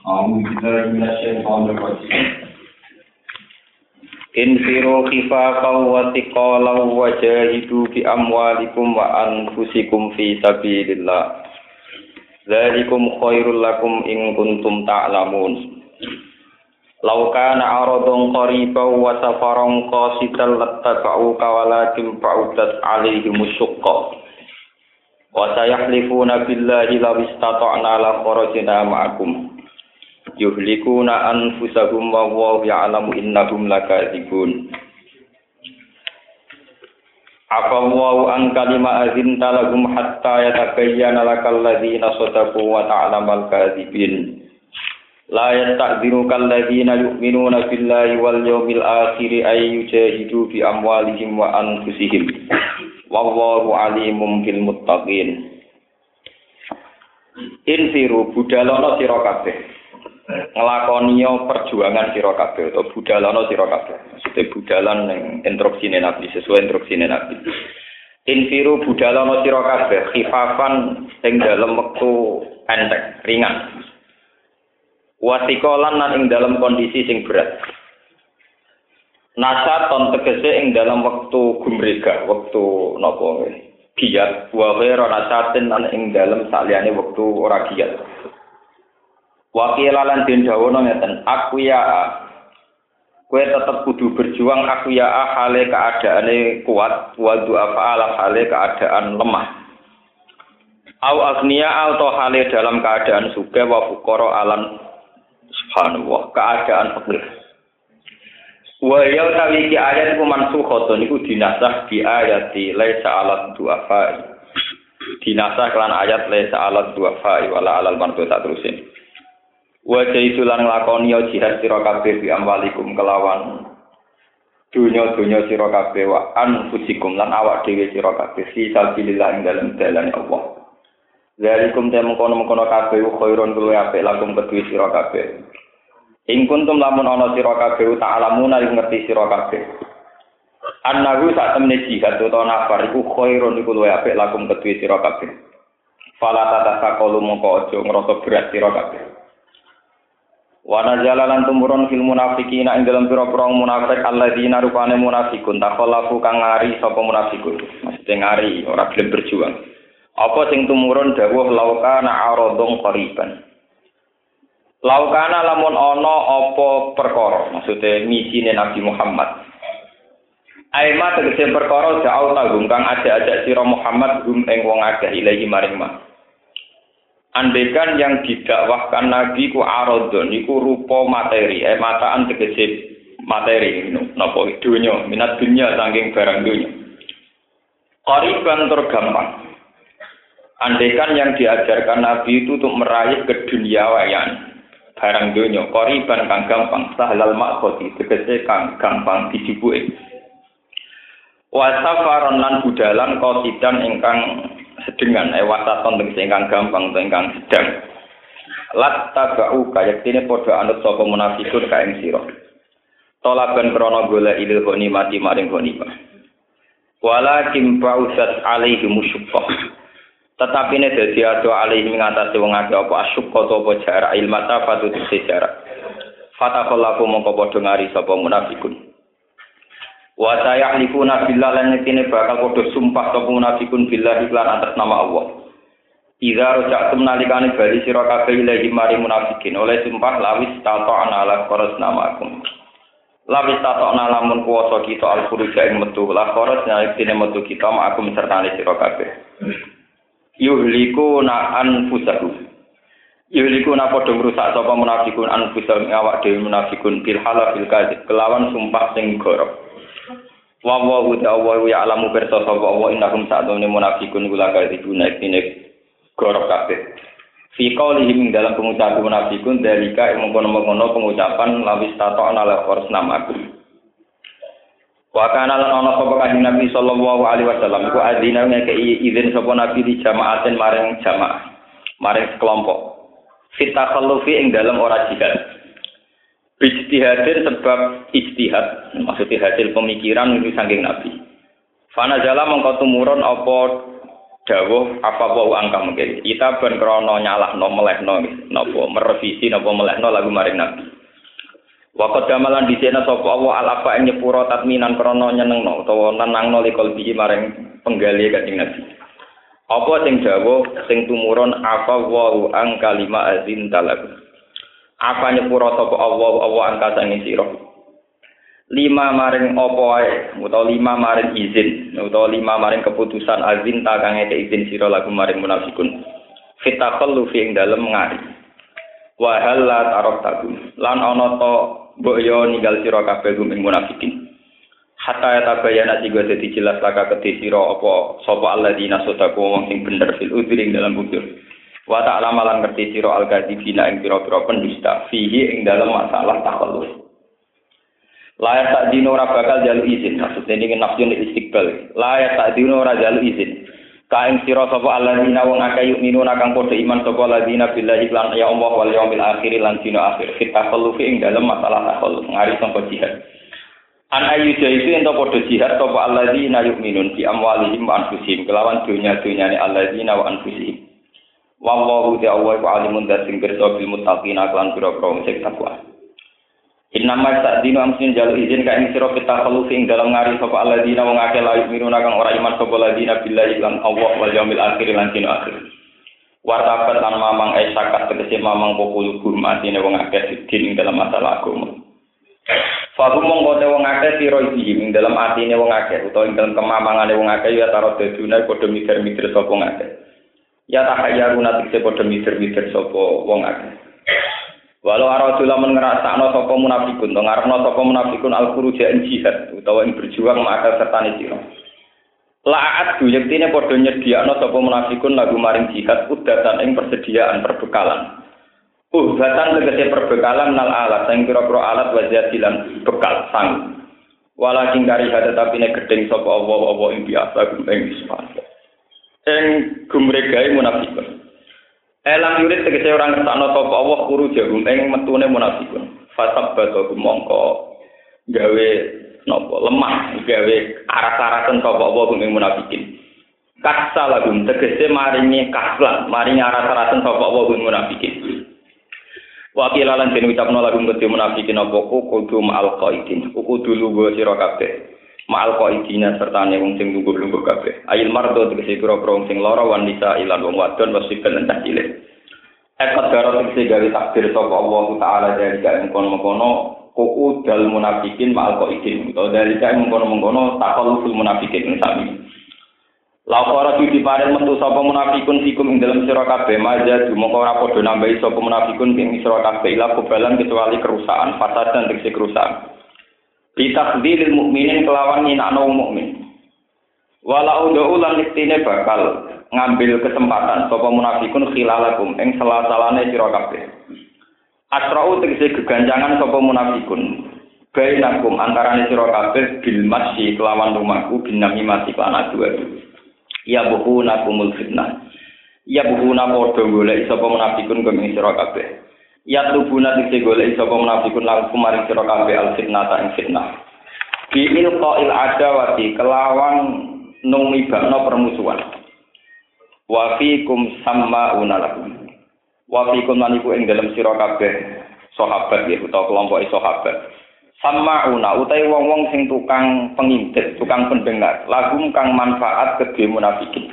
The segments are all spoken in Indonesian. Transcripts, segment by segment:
In billahi minasyaitonir rajim. Infiru khifaqaw wa tiqalaw wa jahidu bi amwalikum wa anfusikum fi sabilillah. Zalikum khairul lakum in kuntum ta'lamun. Lau kana aradun qariba wa safaran qasidan lattaba'uka walakin ba'udat alaihimus syuqqa. Wa sayahlifuna billahi law istata'na la kharajna ma'akum yuhlikuna anfusahum wa wa ya'lamu innahum lakadzibun Afa wa an kalima azin talagum hatta yatabayyana lakal ladzina sadaqu wa ta'lamal kadzibin La yasta'dhiru kal ladzina yu'minuna billahi wal yawmil akhir ay yujahidu bi amwalihim wa anfusihim. Wallahu alimum bil muttaqin. Infiru budalono sira kabeh ngelakoniyo perjuangan sira kabeh atau budalana sira kabeh. Maksudnya budalan ning instruksine Nabi sesuai instruksine Nabi. Infiru budalana sira kabeh khifafan ing dalem wektu enteng, ringan. Wasikolan nan ing dalam kondisi sing berat. Nasaton tegese ing dalam wektu gumrega, wektu napa giat, wa ghairu nasatin nan ing dalam saliyane wektu ora giat. Wakil lan den dawono ngeten, aku ya Kue tetep kudu berjuang aku ya hale keadaane kuat, wa du'afa ala hale keadaan lemah. Au agniya atau hale dalam keadaan suka wa fukoro alan subhanallah, keadaan fakir. Wa ya tawi ki ayat ku mansukhatun iku dinasah di ayat di laisa alat du'afa. Dinasah kelan ayat laisa alat du'afa wala alal martu tak terusin. Wajah itu lan nglakoni jihad sira kabeh bi amwalikum kelawan dunya-dunya sira kabeh wa anfusikum lan awak dhewe sira kabeh fi sabilillah ing dalem dalan Allah. Zalikum te mengkono-mengkono kabeh khairun luwih apik lakum kedue sira kabeh. Ing kuntum lamun ana sira kabeh ta'lamuna ing ngerti sira kabeh. Annahu sak temne jihad utawa nafar iku khairun iku luwih apik lakum kedue sira kabeh. Fala tatasaqalu mongko aja ngrasa berat sira kabeh. Wana jalalan tumurun fil munafikin ing dalam pira-pira munafik alladzina rupane munafikun takhallafu kang ngari sapa munafikun. Maksudnya ngari ora gelem berjuang. Apa sing tumurun dawuh laukana aradun qariban. Laukana lamun ana apa perkara, maksudnya misine Nabi Muhammad. Aima tegese perkara jauh tanggung kang ajak-ajak sira Muhammad gum ing wong akeh ilahi maring. Andekan yang didakwahkan Nabi ku arodon, iku rupa materi, eh mataan tegese materi, nopo dunia, minat dunia saking barang dunia. Koriban tergampang. Andekan yang diajarkan Nabi itu untuk meraih keduniawayan barang dunia, koriban kang gampang, sahlal makhoti, tegese kang gampang dijibuke. Wasafaron lan budalan kosidan ingkang sedengan eh wasaton tegese ingkang gampang utawa ingkang sedang. Lat tabau kaya dene padha anut sapa munafikun ka ing sira tolaban krana golek ilil mati maring ghanimah walakin ba'usat alaihi musyuqqah tetapi ini dadi ado alaihi ngatasi wong akeh apa asyuqqah to apa jarak. Ilmata fatu jarak fatakallahu mongko padha ngari sapa munafikun Wa sayahlifuna billah lan yektine bakal padha sumpah sapa munafikun billah iklan atas nama Allah. Idza raja'tum nalikane bali sira kabeh ilahi mari munafikin oleh sumpah lawis tata'na ala qaras namakum. Lawis tata'na lamun kuwasa kita al furuja ing metu la qaras yektine metu kita sira kabeh. Yuhliku na anfusahum. Yuhliku na padha ngrusak sapa munafikun anfusahum awak dhewe munafikun bil kadzib kelawan sumpah sing gorok. Wa wa wa ya alamu bersa sapa wa innahum sa'dune munafiqun kula kadibuna ikine gorok kabeh. Fi qaulihim dalam pengucapan munafikun dalika mengkono-mengkono pengucapan lawis tato ala qors namaku. Wa kana lan ana sapa kanjeng Nabi sallallahu alaihi wasallam ku adzina ngeke izin sapa Nabi di jamaatin maring jamaah maring kelompok. Fit takhallufi ing dalam ora jihad Ijtihadin sebab ijtihad, maksudnya hasil pemikiran itu saking Nabi. Fana jala mengkau tumurun apa dawuh apa wa angka mungkin kita ben krana nyalahno melehno napa merevisi napa melehno lagu maring nabi Waktu damalan di sana sapa Allah al apa ing nyepuro tatminan krana nyenengno utawa nenangno likol biji maring penggali kanjeng Nabi. Apa sing dawuh sing tumurun apa wa ang kalima azin talagu. Apa nyepuro sapa Allah Allah angka sange sira. Lima maring apa wae utawa lima maring izin utawa lima maring keputusan azin ta kang izin sira lagu maring munafikun. Fitakallu fi ing dalem ngari. Wa tarok takum. Lan ana to mbok yo ninggal sira kabeh gum ing munafikin. Hatta ya tabayana tiga dadi jelas laka kedhi sira apa sapa alladzina sadaku wong sing bener fil udri ing dalam bukti. Wa ta'ala malan ngerti sira al-kadzibina ing pira-pira pendusta fihi ing dalam masalah takhalluf. Layak tak dino ora bakal jalu izin. Maksudnya ini nafsu istiqbal. Layak tak dino ora jalu izin. Kain sira sapa alladzina wong akeh yuk minuna kang padha iman sapa alladzina billahi lan ya Allah wal yaumil akhir lan dina akhir. Kita perlu ing dalam masalah takhalluf ngari sangka jihad. An ayu itu ento padha jihad sapa alladzina yu'minun fi amwalihim wa anfusihim kelawan dunya-dunyane alladzina wa anfusihim. Wallahu ta'ala wa alimun dasin pirsa bil muttaqina lan pira-pira sing takwa. Innama tak dino amsin jalu izin ka ing sira kita khalufi ing dalam ngari sapa alladzina wong akeh la yu'minuna kang ora iman sapa alladzina billahi lan Allah wal yaumil akhir lan dina akhir. Wartabat lan mamang ai sakat tegese mamang popul gum atine wong akeh din ing dalam masalah agama. Fahum mongko te wong akeh sira iki ing dalam atine wong akeh utawa ing dalam kemamangane wong akeh ya taro dedune padha mikir-mikir sapa wong akeh. Ya tahayyaruna tikse padha mikir-mikir sapa wong akeh. Walau aradu lamun ngrasakno sapa munafikun, to ngarepno sapa munafikun al khuruj jihad utawa ing berjuang maka sertane sira. La'at du yektine padha nyediakno sapa munafikun lagu maring jihad udatan ing persediaan perbekalan. Udatan tegese perbekalan nal alat sing pira-pira alat wajadilan bekal sang. Walakin kari tetapi nek gedeng sapa apa-apa ing biasa ing ispan. Ing gumregae munafikun. Elang yurid tegese orang ngertakno sapa Allah kuru jahum ing metune munafikun. Fasab batu mongko gawe napa lemah gawe aras-arasen sapa Allah ing munafikin. Kaksa lagum tegese maringi kaslan, maringi aras-arasen sapa Allah ing munafikin. Wakil lan den ucapno lagum kedhe munafikin apa kudu ma'al qaidin. Kudu lugo sira kabeh. Ma'al qaidina sertane wong sing lungguh-lungguh kabeh. Ail mardo tegese pira-pira wong sing lara wan nisa ilan wong wadon wasibel lan cilik. Ekat darah tegese gawe takdir sapa Allah taala dari kae mengkono-mengkono kuku dal munafikin ma'al qaidin. Utawa dari kae mengkono-mengkono takaluful munafikin sami. Lapora tu diparen metu sapa munafikun fikum ing dalam sira kabeh maja dumoko ora padha nambahi sapa munafikun ing sira kabeh ila kebalan kecuali kerusakan fasad dan tegese kerusakan. Bitakdilil mukminin kelawan nyinakno mukmin. Walau do'u lan iktine bakal ngambil kesempatan sapa munafikun khilalakum ing salah-salane sira kabeh. Asra'u tegese geganjangan sapa munafikun. Bainakum antarane sira kabeh bil masyi kelawan rumahku binami mati lan adu Ya buhuna fitnah. Ya buhuna padha golek sapa munafikun kabeh. Ya tubuna dikse golek sapa munafikun lan kumaring sira kabeh al fitnah ta ing fitnah. Bi ilqa'il adawati kelawan numibakno permusuhan. Wa fikum sammauna lakum. Wa fikum lan iku ing dalem sira kabeh sahabat ya utawa kelompok sahabat. Sama'una utai wong-wong sing tukang pengintip, tukang pendengar, lagum kang manfaat kedhe munafikin.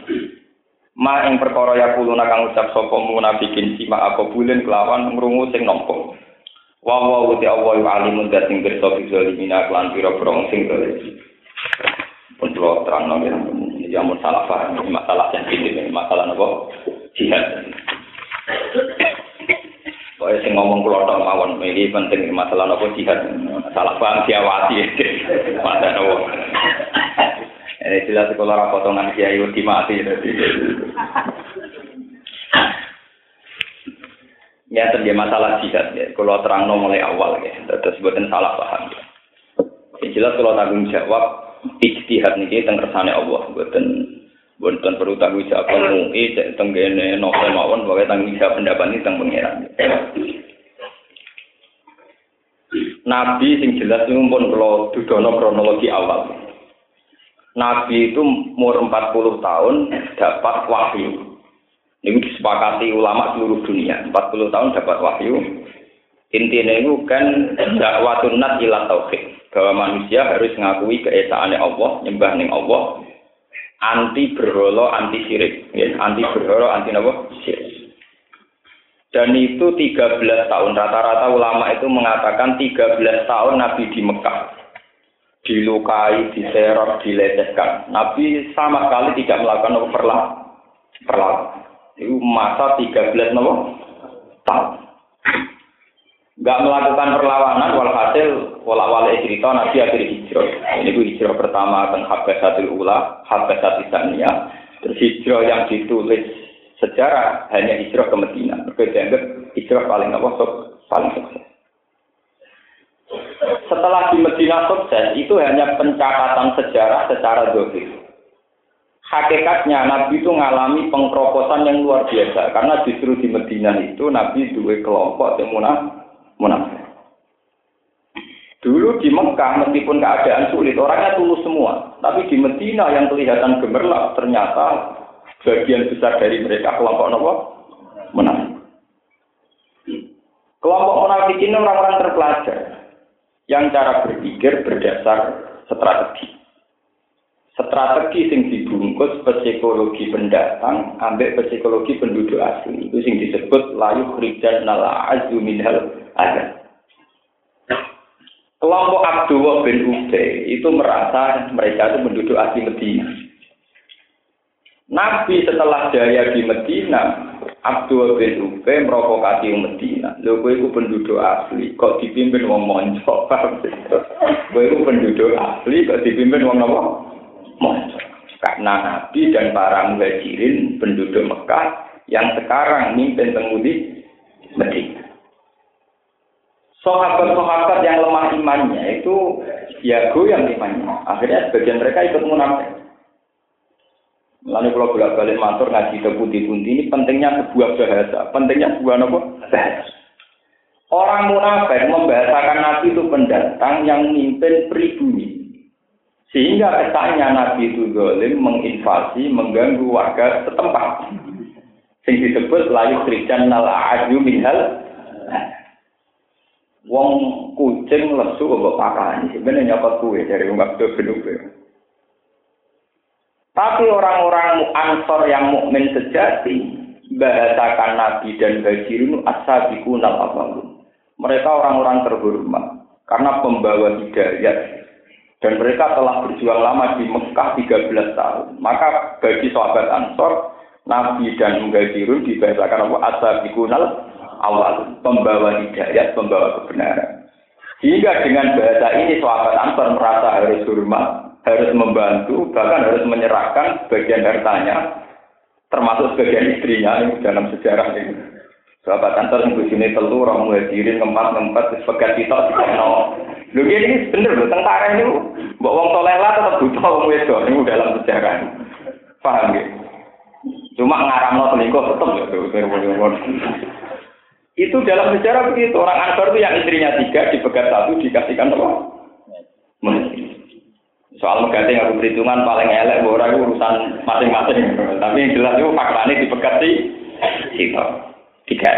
Ma ing perkara ya kuluna kang ucap sapa munafikin sima apa bulen kelawan ngrungu sing nampa. Wa wa uti Allah alimun dat sing pirsa bizalimina lan pira-pira sing dolim. Pun kula terangno ini amun salah paham masalah sensitif ini masalah napa jihad. Pokoknya sing ngomong kulo tok mawon iki penting masalah nopo jihad. Salah paham diawasi. Mata nopo. Ini jelas kalau ora potongan kiai wedi mati dadi. Ya terjadi masalah jihad ya. Kalau terang mulai awal ya. Terus buatan salah paham. Ya. Yang jelas kalau tanggung jawab ijtihad niki teng kersane Allah buatan Bukan perlu tanggung jawab MUI, cek tenggene novel mawon, bahwa tanggung jawab pendapat ini tentang pengiran. Nabi sing jelas pun kalau dudono kronologi awal. Nabi itu umur 40 tahun dapat wahyu. Ini disepakati ulama seluruh dunia. 40 tahun dapat wahyu. Intinya itu kan dakwatun nat ila tauhid. Bahwa manusia harus mengakui keesaannya Allah, nyembah ning Allah, anti berholo, anti sirik. Ya, anti berholo, anti apa? Sirik. Dan itu 13 tahun. Rata-rata ulama itu mengatakan 13 tahun Nabi di Mekah. Dilukai, diserok, dilecehkan. Nabi sama sekali tidak melakukan apa perlawanan. Itu masa 13 nopo tahun. Enggak melakukan perlawanan walhasil wala-wala cerita Nabi akhir hijrah. Ini itu hijrah pertama tentang Habbasatul Ula, Habbasatul Saniyah. Terus hijrah yang ditulis sejarah hanya hijrah ke Medina. Mereka dianggap hijrah paling apa paling sukses. Setelah di Medina sukses, itu hanya pencatatan sejarah secara dohir. Hakikatnya Nabi itu mengalami pengkeroposan yang luar biasa karena justru di Medina itu Nabi dua kelompok yang munafik. Dulu di Mekah meskipun keadaan sulit orangnya tulus semua, tapi di Medina yang kelihatan gemerlap ternyata sebagian besar dari mereka kelompok nopo munafik. Kelompok munafik ini orang-orang terpelajar yang cara berpikir berdasar strategi. Strategi sing dibungkus psikologi pendatang, ambek psikologi penduduk asli. Itu sing disebut layu krijan nala azu minhal ada. Kelompok Abdullah bin Ubay itu merasa mereka itu penduduk asli Medina. Nabi setelah jaya di Medina, Abdul bin Ubay merokokasi Medina. Lho kowe iku penduduk asli, kok dipimpin wong monco, Kowe iku penduduk asli kok dipimpin wong napa? Monco. Karena Nabi dan para muhajirin penduduk Mekah yang sekarang mimpin temudi Medina. Sahabat-sahabat yang lemah imannya itu ya goyang imannya. Akhirnya sebagian mereka ikut munafik. Lalu kalau bolak balik matur ngaji ke putih-putih ini pentingnya sebuah bahasa, pentingnya sebuah apa? Bahasa. Orang munafik membahasakan Nabi itu pendatang yang memimpin pribumi. Sehingga kesannya Nabi itu zalim menginvasi, mengganggu warga setempat. Sing disebut layu krijan nala aju minhal. Wong kucing lesu kok pakai. Sebenarnya apa kue dari umat itu tapi orang-orang ansor yang mukmin sejati bahasakan Nabi dan Hajirun as-sabiqun al Mereka orang-orang terhormat karena pembawa hidayah dan mereka telah berjuang lama di Mekah 13 tahun. Maka bagi sahabat Ansor, Nabi dan Muhajirun dibahasakan apa? As-sabiqun awal, pembawa hidayah, pembawa kebenaran. Sehingga dengan bahasa ini sahabat Ansor merasa harus hormat harus membantu, bahkan harus menyerahkan bagian hartanya, termasuk sebagian istrinya ini dalam sejarah ini. Sahabat antar yang sini telur, orang muhajirin, ngempat, sebagai kita, no. Lu ini bener loh, tentara ini, mbak wong soleh lah tetap butuh wong wedok, ini dalam sejarah. Paham ya? Cuma ngaram selingkuh tetap ya, itu dalam sejarah begitu. Orang Ansor itu yang istrinya tiga, dipegat satu, dikasihkan apa? Soal mengganti aku perhitungan paling elek, orang itu urusan masing-masing. Tapi yang jelas itu faktanya dipegat di situ. Tiga.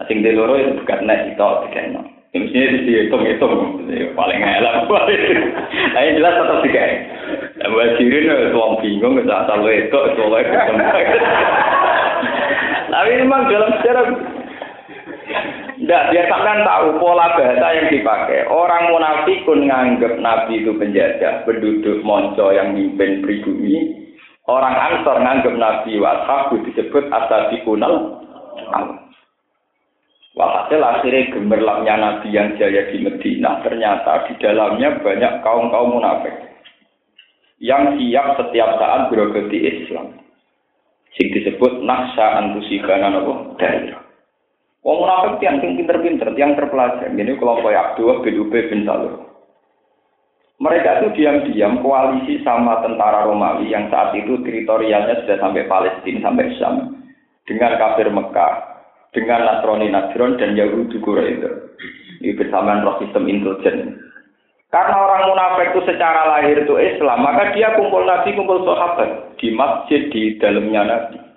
Nah, sing di loro itu pegat nek itu tiga. Nah, mestinya dihitung-hitung. Paling elek. Nah, yang jelas tetap tiga. Nah, buat jirin, tuang bingung, asal itu, itu Tapi memang dalam sejarah tidak, dia sampean tahu pola bahasa yang dipakai. Orang munafikun nganggap Nabi itu penjajah, penduduk monco yang mimpin pribumi. Orang ansor nganggap Nabi washabu disebut asabikunal Walhasil akhirnya gemerlapnya Nabi yang jaya di Medina ternyata di dalamnya banyak kaum-kaum munafik yang siap setiap saat berogati Islam. Sing disebut naksa antusibana nopo daerah. Wong munafik tiang sing pinter-pinter, tiang terpelajar. Ini kelompok Abdullah bin Ubay bin Salul. Mereka itu diam-diam koalisi sama tentara Romawi yang saat itu teritorialnya sudah sampai Palestina, sampai Syam. Dengan kafir Mekah, dengan Nasrani Najron dan Yahudi Quraisy. Ini bersamaan roh sistem intelijen. Karena orang munafik itu secara lahir itu Islam, maka dia kumpul Nabi, kumpul sahabat di masjid di dalamnya Nabi.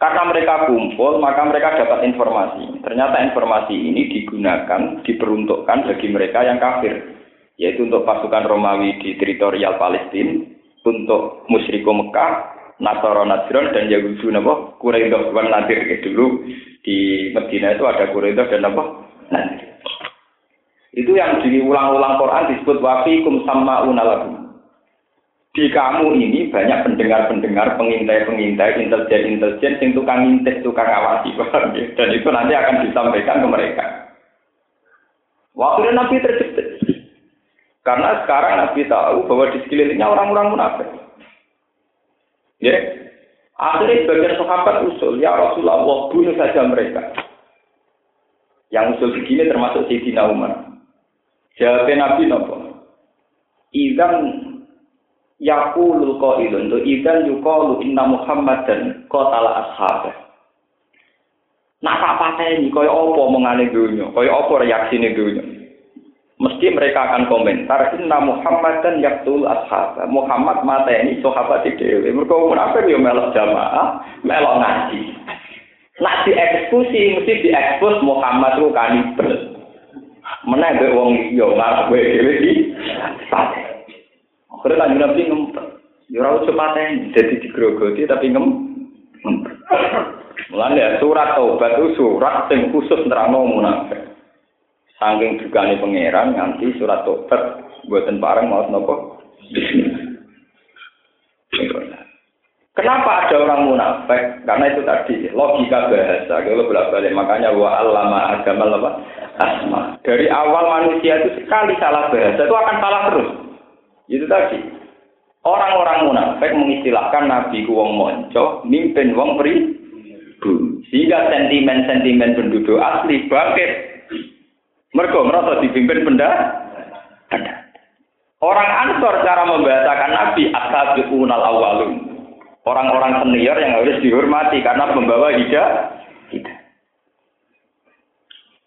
Karena mereka kumpul, maka mereka dapat informasi. Ternyata informasi ini digunakan, diperuntukkan bagi mereka yang kafir. Yaitu untuk pasukan Romawi di teritorial Palestina, untuk musyriku Mekah, Nasara Najran dan Yahudi napa Quraidah wan Nadir dulu di Medina itu ada Quraidah dan apa Nadir. Itu yang diulang-ulang Quran disebut wafikum sama unalakum. Di kamu ini banyak pendengar-pendengar, pengintai-pengintai, intelijen-intelijen, yang tukang ngintip, tukang awasi, dan itu nanti akan disampaikan ke mereka. Waktu Nabi terjepit. Karena sekarang Nabi tahu bahwa di sekelilingnya orang-orang munafik. Ya, akhirnya sebagian sahabat usul, ya Rasulullah, bunuh saja mereka. Yang usul begini termasuk Sayyidina Umar. Jawab Nabi nopo. Idan yakulul qailun tu idan yuqalu inna Muhammadan qatala ashabah. Nak tak pateni kaya apa mengane dunya, kaya apa reaksine dunya. Mesti mereka akan komentar inna Muhammadan yaqtul ashab. Muhammad mateni sahabat dhewe. Mergo munafik yo melok jamaah, melok ngaji. Nak dieksekusi mesti diekspos Muhammad ku kanibal. mbek wong liya ngarep dhewe iki pate. Akhire kan nabi ngempet. Ya ora usah paten, dadi digrogoti tapi ngem. Mulane surat taubat itu surat sing khusus nerangno munafik. Saking dugane pangeran nganti surat taubat buatan bareng mau nopo. Kenapa ada orang munafik? Karena itu tadi logika bahasa. Kalau bolak balik makanya wa allama agama apa? Asma. Dari awal manusia itu sekali salah bahasa itu akan salah terus. Itu tadi. Orang-orang munafik mengistilahkan Nabi ku wong monco, mimpin wong pri sehingga sentimen-sentimen penduduk asli bangkit. Mereka merasa dipimpin benda. Orang Ansor cara membahasakan Nabi ashabiqunal awalun orang-orang senior yang harus dihormati karena membawa hijab kita.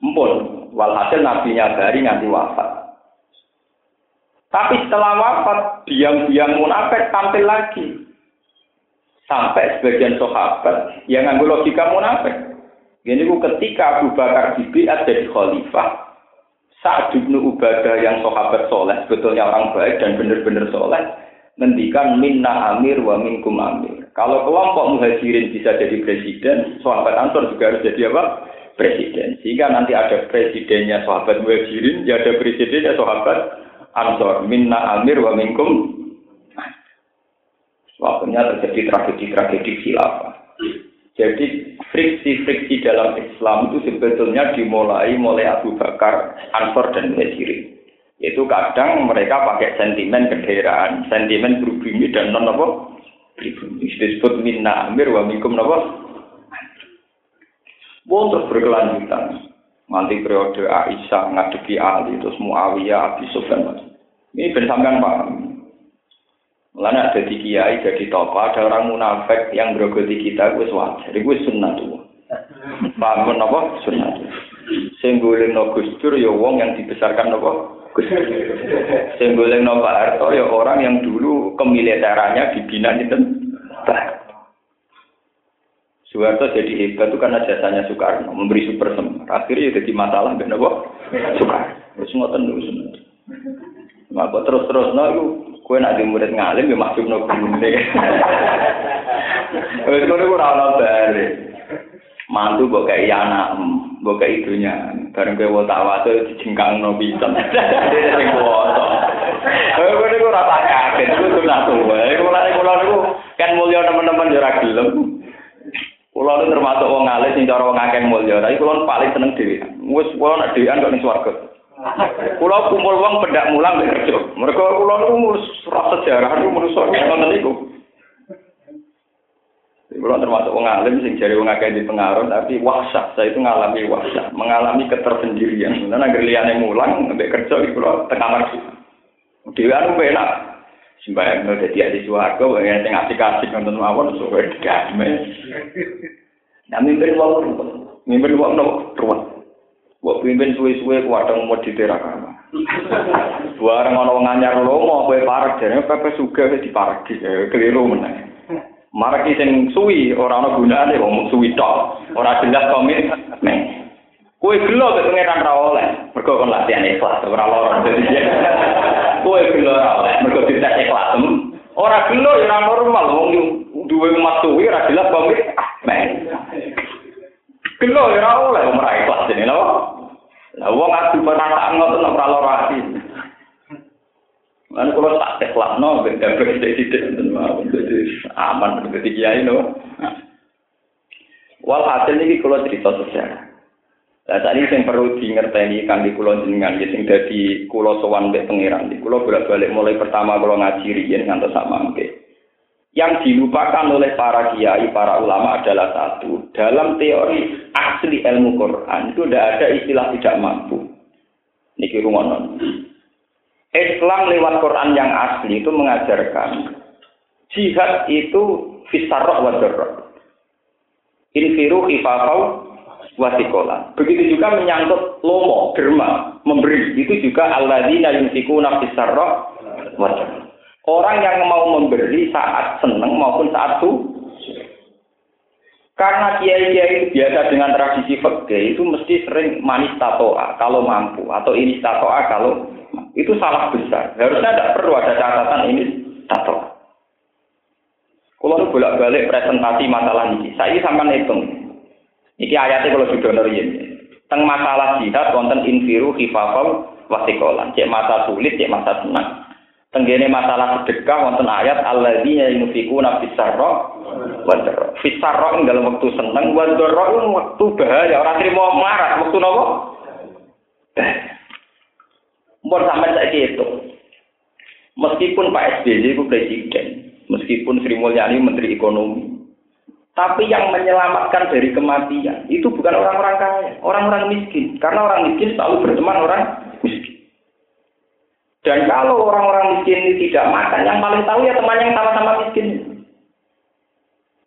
Empun, walhasil nabinya dari nganti wafat. Tapi setelah wafat, diam-diam munafik tampil lagi. Sampai sebagian sahabat yang ngambil logika munafik. Ini ketika Abu Bakar dibiat jadi khalifah, saat bin Ubadah yang sahabat soleh, sebetulnya orang baik dan benar-benar soleh, ngendikan minna amir wa minkum amir. Kalau kelompok muhajirin bisa jadi presiden, sahabat Ansor juga harus jadi apa? Presiden. Sehingga nanti ada presidennya sahabat muhajirin, ya ada presidennya sahabat Ansor. Minna amir wa minkum Waktunya terjadi tragedi-tragedi khilafah. Jadi friksi-friksi dalam Islam itu sebetulnya dimulai mulai Abu Bakar, Ansor dan Muhajirin. Itu kadang mereka pakai sentimen kedaerahan, sentimen pribumi dan non apa? Disebut minna amir wa mikum apa? Mau terus berkelanjutan. Nanti periode Aisyah ngadepi Ali, terus Muawiyah, Abi Sufyan. Ini bersamaan paham. Mulanya ada di kiai, jadi tokoh, ada orang munafik yang berogoti kita, gue wajar. Gue sunnah tuh. Paham apa? Sunnah tuh. Senggulin no gustur, ya wong yang dibesarkan apa? Sing golek Pak Harto ya orang yang dulu kemiliterannya dibina itu. Soeharto jadi hebat itu karena jasanya Soekarno memberi super semar. Akhirnya jadi masalah benar kok Soekarno. Terus ngoten dulu Maka terus terus no, kue nak di murid ngalim ya masuk no gune. Wes kono ora ono bare. Mantu kok kayak anak, kok kayak ibunya. bareng kowe tawa tuh dijengkangno pisan. Sing kuwasa. Eh kowe ora tak kaget, tuwa. Iku mulane kula niku kan mulya teman-teman yo ora gelem. Kula niku termasuk wong alis sing cara wong akeh mulya, tapi kula paling seneng dhewe. Wis kula nek dhewean kok ning swarga. Kula kumpul wong pendak mulang kerja. Mereka kula niku ora sejarah niku manusa ngoten niku. Kalau termasuk wong alim sing jari wong akeh di pengaruh tapi wahsyat saya itu ngalami wahsyat, mengalami ketersendirian. Karena agar liyane mulang sampai kerja di pulau tekamar sih. Dewi enak. Sembayang udah dadi ahli swarga, yang sing asik-asik nonton mawon suwe damai. Nah mimpin wong mimpin wong no ruwet. Mbok pimpin suwe-suwe kuwadang mau diterakama. Bareng ana wong anyar lomo kowe parek jane pepe suga wis dipareki keliru meneh. Mareki sing suwi ora ana gunane wong suwi tok. Ora jelas komit. Nih. Kowe gelo ra oleh. Mergo kon latihan ikhlas ora lara dadi. Kowe gelo ra oleh mergo dites ikhlas. Ora gelo ya ora normal wong duwe umat suwi ora jelas komit. Nih. Gelo ya ora oleh wong ra ikhlas jenenge lho. Lah wong adu penataan ngoten ora lara ati. Lan kula tak teklatno ben dapet sithik-sithik ngoten mawon dadi aman dadi kiai no. Walhasil niki kula cerita sejarah. Lah tadi sing perlu di ngerteni kangge kula jenengan ya sing dadi kula sowan mbek pangeran kula bolak-balik mulai pertama kula ngaji riyen ngantos sak mangke. Yang dilupakan oleh para kiai, para ulama adalah satu. Dalam teori asli ilmu Quran itu tidak ada istilah tidak mampu. Niki rungonon. Islam lewat Quran yang asli itu mengajarkan jihad itu fisarok wa. Infiru khifafau wasikola. Begitu juga menyangkut lomo, derma, memberi. Itu juga alladzina yunfikuna fisarok wa darok. Orang yang mau memberi saat senang maupun saat su karena kiai-kiai itu biasa dengan tradisi fikih itu mesti sering manis tatoa kalau mampu atau ini tatoa kalau itu salah besar. Harusnya tidak perlu ada catatan ini tatoa. Kalau bolak-balik presentasi masalah ini, saya sampai hitung. Ini ayatnya kalau sudah neriin. Teng masalah jihad konten infiru hifafal wasikolan. Cek masa sulit, cek masa senang. Tenggene masalah sedekah wonten ayat alladzina yunfikuna fisarra wa darra. Fisarra ing dalam waktu seneng wa darra ing waktu bahaya ora trimo marat waktu napa? Mbon sampean saiki itu. Meskipun Pak SBY itu presiden, meskipun Sri Mulyani menteri ekonomi, tapi yang menyelamatkan dari kematian itu bukan orang-orang kaya, orang-orang miskin. Karena orang miskin selalu berteman orang miskin. Dan kalau orang-orang miskin ini tidak makan, yang paling tahu ya teman yang sama-sama miskin.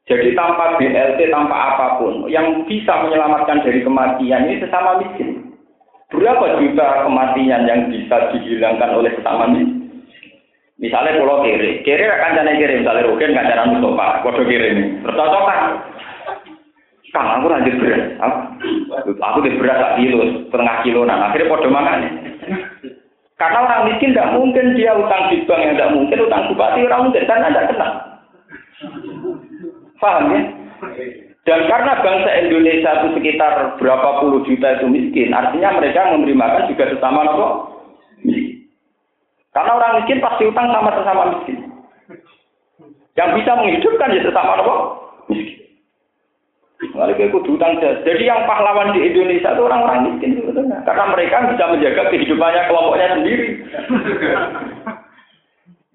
Jadi tanpa BLT, tanpa apa pun, yang bisa menyelamatkan dari kematian ini sesama miskin. Berapa juta kematian yang bisa dihilangkan oleh sesama miskin? Misalnya pulau kiri, kiri akan jadi kiri, misalnya Rukin nggak cara Mustafa, kode kiri ini, bercocokan. Kang, aku lanjut beras, aku di beras tak kilo, setengah kilo, nah akhirnya kode makan. Karena orang miskin tidak mungkin dia utang di bank yang tidak mungkin utang bupati orang mungkin karena tidak kenal. Paham ya? Dan karena bangsa Indonesia itu sekitar berapa puluh juta itu miskin, artinya mereka memberi makan juga sesama apa? Miskin. Karena orang miskin pasti utang sama sesama miskin. Yang bisa menghidupkan ya sesama apa? Miskin. Jadi yang pahlawan di Indonesia itu orang-orang miskin. Karena mereka bisa menjaga kehidupannya kelompoknya sendiri.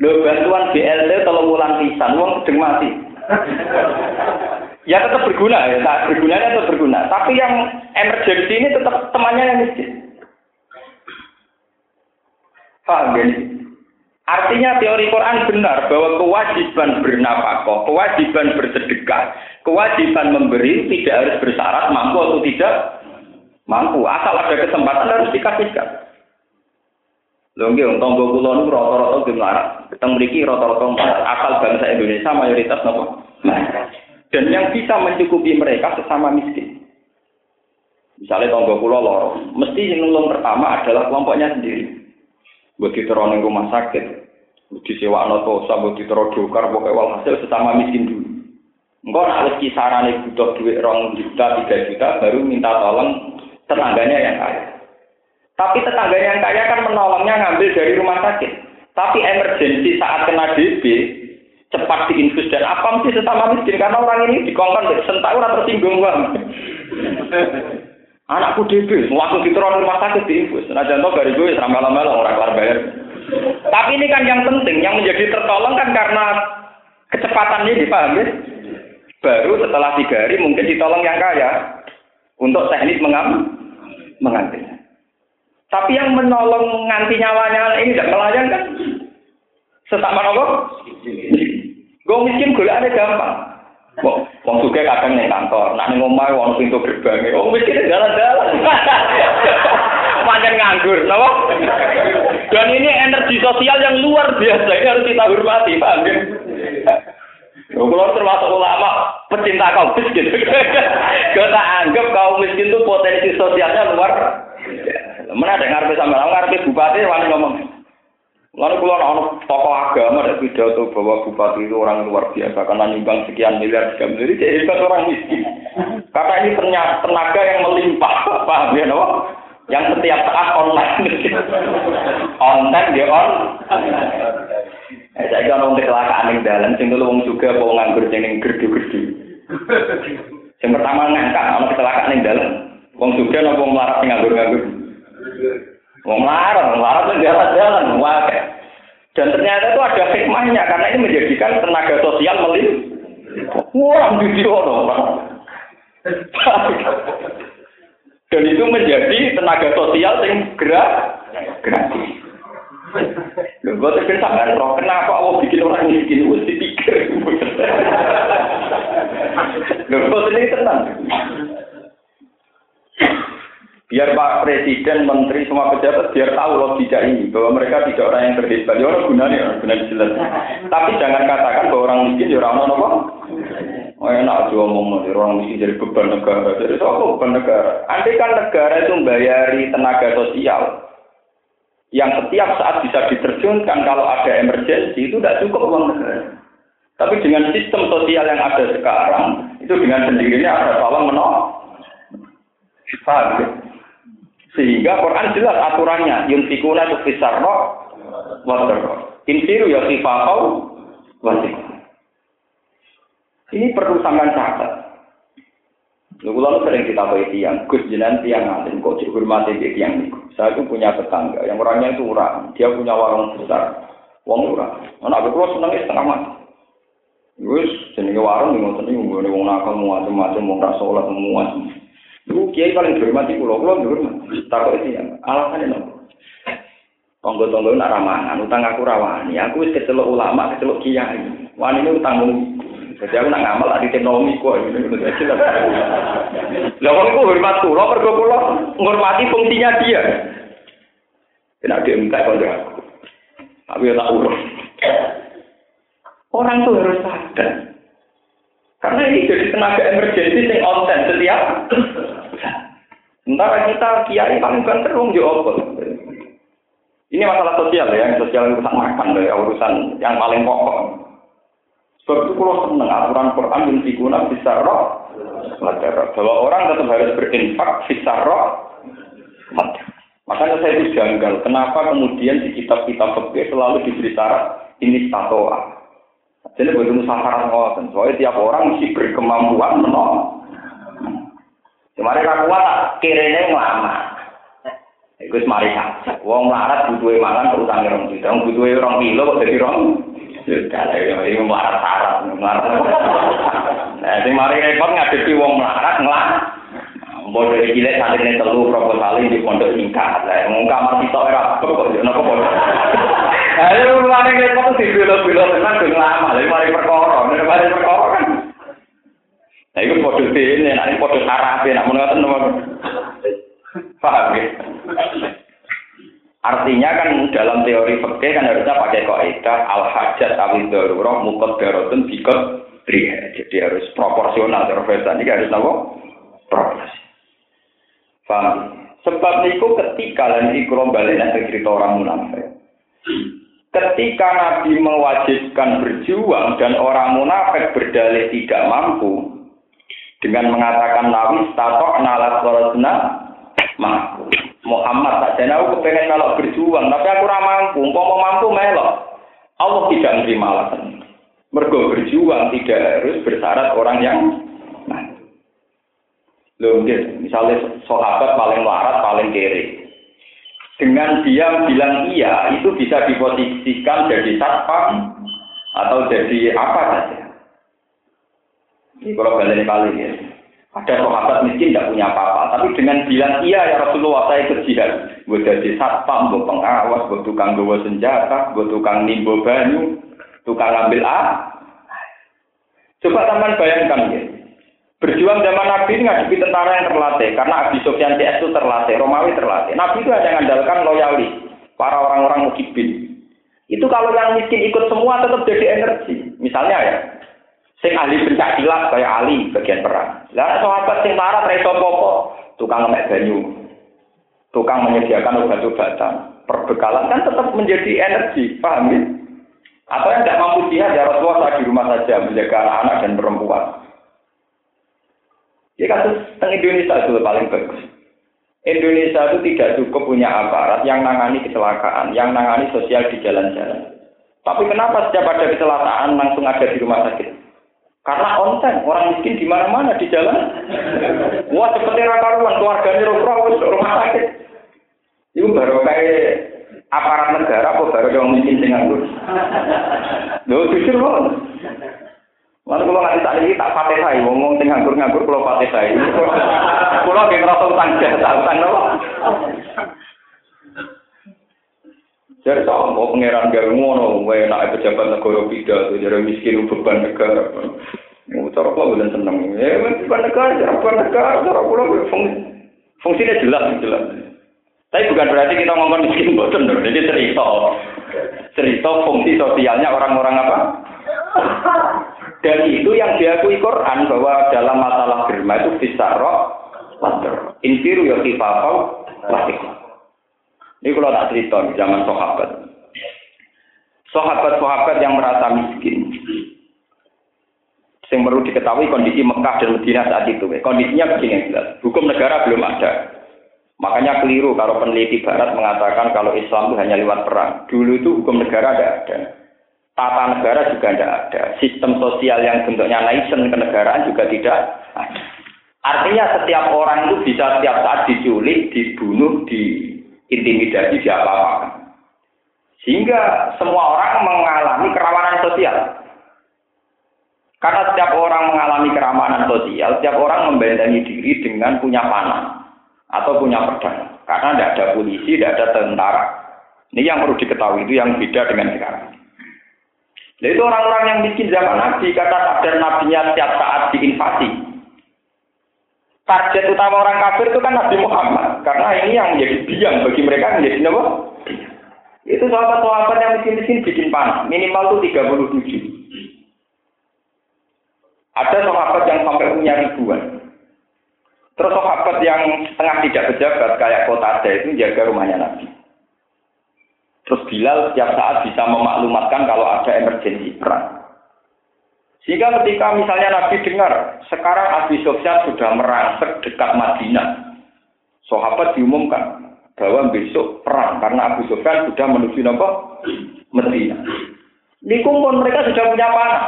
Loh bantuan BLT kalau bulan pisan, uang sedang mati. ya tetap berguna ya, nah, bergunanya tetap berguna. Tapi yang emergency ini tetap temannya yang miskin. Paham ya? Artinya teori Quran benar bahwa kewajiban bernafkah, kewajiban bersedekah, kewajiban memberi tidak harus bersyarat mampu atau tidak mampu. Asal ada kesempatan harus dikasihkan. Lho nggih tangga kula niku rata-rata nggih melarat. Teng mriki rata-rata asal bangsa Indonesia mayoritas napa? Dan yang bisa mencukupi mereka sesama miskin. Misalnya tangga kula loro, mesti yang nulung pertama adalah kelompoknya sendiri. Buat diterong rumah sakit, disewa noto, buat diterong dokar, pokoknya walhasil sesama miskin dulu. Engkau nak kisaran butuh duit rong juta, tiga juta, baru minta tolong tetangganya yang kaya. Tapi tetangganya yang kaya kan menolongnya ngambil dari rumah sakit. Tapi emergensi saat kena DB, cepat diinfus dan apa mesti sesama miskin karena orang ini dikongkon sentak orang tersinggung bang. Anakku DB, langsung diteror rumah sakit diinfus. Nah contoh dari gue selama lama orang kelar bayar. Tapi ini kan yang penting, yang menjadi tertolong kan karena kecepatan ini, paham ya? Baru setelah tiga hari mungkin ditolong yang kaya untuk teknis mengam mengambil. Tapi yang menolong nganti nyawanya ini tidak melayang kan? Sesama apa? Gue miskin gula ada gampang. Wong wong suka kadang ning kantor, nak ning omah wong pintu gerbang. Wong miskin jalan-jalan. Panjang nganggur, napa? Dan ini energi sosial yang luar biasa, ini harus kita hormati, paham ya? Kalau termasuk ulama pecinta kaum miskin, kita anggap kaum miskin itu potensi sosialnya luar. Mana sama orang ngarepe bupati wani ngomong. Lalu kalau orang tokoh agama ada pidato bahwa bupati itu orang luar biasa karena nyumbang sekian miliar sekian miliar hebat orang miskin. Karena ini ternyata tenaga yang melimpah, paham ya, no? Yang setiap saat online, online dia on. Eh, saya kan orang kecelakaan yang dalam, sing dulu juga mau nganggur yang gerdu-gerdu. Yang pertama ngangkat, orang kecelakaan yang dalam, wong juga nopo melarat nganggur-nganggur. Wong melarat itu jalan-jalan, wae. Dan ternyata itu ada hikmahnya karena ini menjadikan tenaga sosial melim. Wah, orang. Dan itu menjadi tenaga sosial yang gerak gratis. Lho, gue terus sampean roh, kenapa Allah bikin orang miskin? Wes dipikir. Lho, gue ini tenang. Biar Pak Presiden, Menteri, semua pejabat biar tahu logika ini bahwa mereka tidak orang yang terhebat. Ya orang gunanya, orang gunanya jelas. Tapi jangan katakan bahwa orang miskin ya orang apa? Oh enak aja ngomong orang miskin jadi beban negara. Jadi apa beban negara? Andai kan negara itu membayari tenaga sosial yang setiap saat bisa diterjunkan kalau ada emergensi itu tidak cukup uang negara. Tapi dengan sistem sosial yang ada sekarang itu dengan sendirinya ada tolong menolong. Paham ya? Sehingga Quran jelas aturannya, yunfikuna itu fisarro, wadarro. Infiru ya sifakau, wasik. Ini perlu sampean catat. Lalu lalu sering kita bagi tiang, Gus Jenan tiang alim, kok dihormati di tiang itu. Saya itu punya tetangga, yang orangnya itu orang, dia punya warung besar, wong orang. Anak aku senangnya setengah mati. Gus, jenenge warung, nggone wong nakal macam-macam, wong ra salat semua. Iku kiai paling dihormati kula, kula dihormati. Takut iki ya, alasannya nopo? Tonggo-tonggo nak ramangan, utang aku rawani. Aku wis kecelok ulama, kecelok kiai. Wani ini utangmu. Jadi aku nak ngamal adi teknologi kok ini udah jelas. Lah wong iku hormat kula, mergo kula ngormati fungsinya dia. Tidak dia minta kontra aku. Tapi ya tak urus. Orang tuh harus sadar. Karena ini jadi tenaga emergensi yang onten Sementara kita kiai paling yo apa. Ini masalah sosial ya, yang sosial urusan makan ya, urusan yang paling pokok. Sebab itu kalau seneng aturan Quran yang diguna bisa roh, bahwa orang tetap harus berinfak bisa roh, Makanya saya itu janggal, kenapa kemudian di kitab-kitab fikih selalu diberi syarat ini tatoa. Jadi begitu musafarat ngoten, soalnya tiap orang mesti berkemampuan menolong. Kemarin aku kuat kirene lama. Iku wis mari saja. Wong larat butuhe mangan utang rong juta, wong butuhe rong kilo kok dadi rong. Sudah lah, ini melarat syarat, melarat. Nah, sing mari repot ngadepi wong melarat ngelak. Mbok dari cilik santrine telu proposal di pondok tingkat. Lah, wong kamar sitok ora kok yo napa kok. Ayo mari repot di bilo-bilo tenan ben lama, lha mari perkara, mari perkara. Nah, itu kode ini, nanti kode sarap ya, namun nggak tahu Paham ya? Artinya kan dalam teori fikih kan harusnya pakai kaidah al hajat awil darurat mukot darotun bikot. Jadi harus proporsional terus ini harus apa? Proporsi. Paham? Sebab itu ketika dan ikrom balik nanti cerita orang munafik. Ketika Nabi mewajibkan berjuang dan orang munafik berdalih tidak mampu, dengan mengatakan nawi statok nalat sorosna mampu. Muhammad tak jadi aku kepengen melok berjuang, tapi aku ramah mampu. Mau mampu melok. Allah tidak menerima alasan. Mergo berjuang tidak harus bersyarat orang yang mampu. Loh, misalnya sahabat paling larat, paling kiri. Dengan dia bilang iya, itu bisa diposisikan jadi satpam atau jadi apa saja. Ini kalau balik kali ya. Ada sahabat miskin tidak punya apa-apa, tapi dengan bilang iya ya Rasulullah saya ikut. Gue jadi satpam, gue pengawas, gue tukang gue senjata, gue tukang nimbo banyu, tukang ambil A. Coba teman bayangkan ya. Berjuang zaman Nabi ini ngadepi tentara yang terlatih karena Abi Sufyan CS itu terlatih, Romawi terlatih. Nabi itu hanya mengandalkan loyalis para orang-orang mukibin. Itu kalau yang miskin ikut semua tetap jadi energi. Misalnya ya, sing ahli pencak silat kayak Ali bagian perang. Lah sahabat sing marah ra iso tukang ngemek banyu. Tukang menyediakan obat-obatan. Perbekalan kan tetap menjadi energi, paham ya? Atau yang tidak mampu dia ya Rasulullah saya di rumah saja menjaga anak-anak dan perempuan. Ya kasus tentang Indonesia itu paling bagus. Indonesia itu tidak cukup punya aparat yang nangani kecelakaan, yang nangani sosial di jalan-jalan. Tapi kenapa setiap ada kecelakaan langsung ada di rumah sakit? Karena konten orang miskin di mana-mana di jalan. Wah seperti rakaruan keluarganya roh rumah sakit. Itu baru kayak aparat negara apa baru yang miskin dengan itu. Loh jujur loh. Mana kalau nggak tak lagi tak saya, ngomong nganggur nganggur kalau pakai saya. Kalau kayak ngerasa utang jasa utang loh. Jadi sama mau pangeran gak ngono, nak pejabat negara pidato, jadi miskin beban negara. Cara apa bulan seneng? Ya beban negara, cara beban negara, cara fungsi fungsinya jelas jelas. Tapi bukan berarti kita ngomong miskin boten dong. Jadi cerita, cerita fungsi sosialnya orang-orang apa? Dan itu yang diakui Quran bahwa dalam masalah germa itu bisa roh, infiru ya kifafau, plastik. Ini kalau tak cerita zaman sahabat. Sahabat-sahabat yang merasa miskin. Yang perlu diketahui kondisi Mekah dan Madinah saat itu. Kondisinya begini. Hukum negara belum ada. Makanya keliru kalau peneliti Barat mengatakan kalau Islam itu hanya lewat perang. Dulu itu hukum negara ada ada. Tata negara juga tidak ada. Sistem sosial yang bentuknya nation kenegaraan juga tidak ada. Artinya setiap orang itu bisa setiap saat diculik, dibunuh, di intimidasi siapa-apa. Sehingga semua orang mengalami kerawanan sosial. Karena setiap orang mengalami keramanan sosial, setiap orang membentengi diri dengan punya panah atau punya pedang. Karena tidak ada polisi, tidak ada tentara. Ini yang perlu diketahui, itu yang beda dengan sekarang. Nah, itu orang-orang yang miskin zaman Nabi, kata takdir nabinya setiap saat diinvasi target utama orang kafir itu kan Nabi Muhammad. Karena ini yang menjadi biang bagi mereka menjadi apa? Itu sahabat-sahabat yang miskin-miskin bikin panas. Minimal itu 37. Ada sahabat yang sampai punya ribuan. Terus sahabat yang setengah tidak pejabat kayak kota ada itu jaga rumahnya Nabi. Terus Bilal setiap saat bisa memaklumatkan kalau ada emergensi perang. Sehingga ketika misalnya Nabi dengar, sekarang Abi Sofyan sudah merangsek dekat Madinah. Sahabat diumumkan bahwa besok perang karena Abu Sofyan sudah menuju apa? Madinah. Di kumpul mereka sudah punya panah.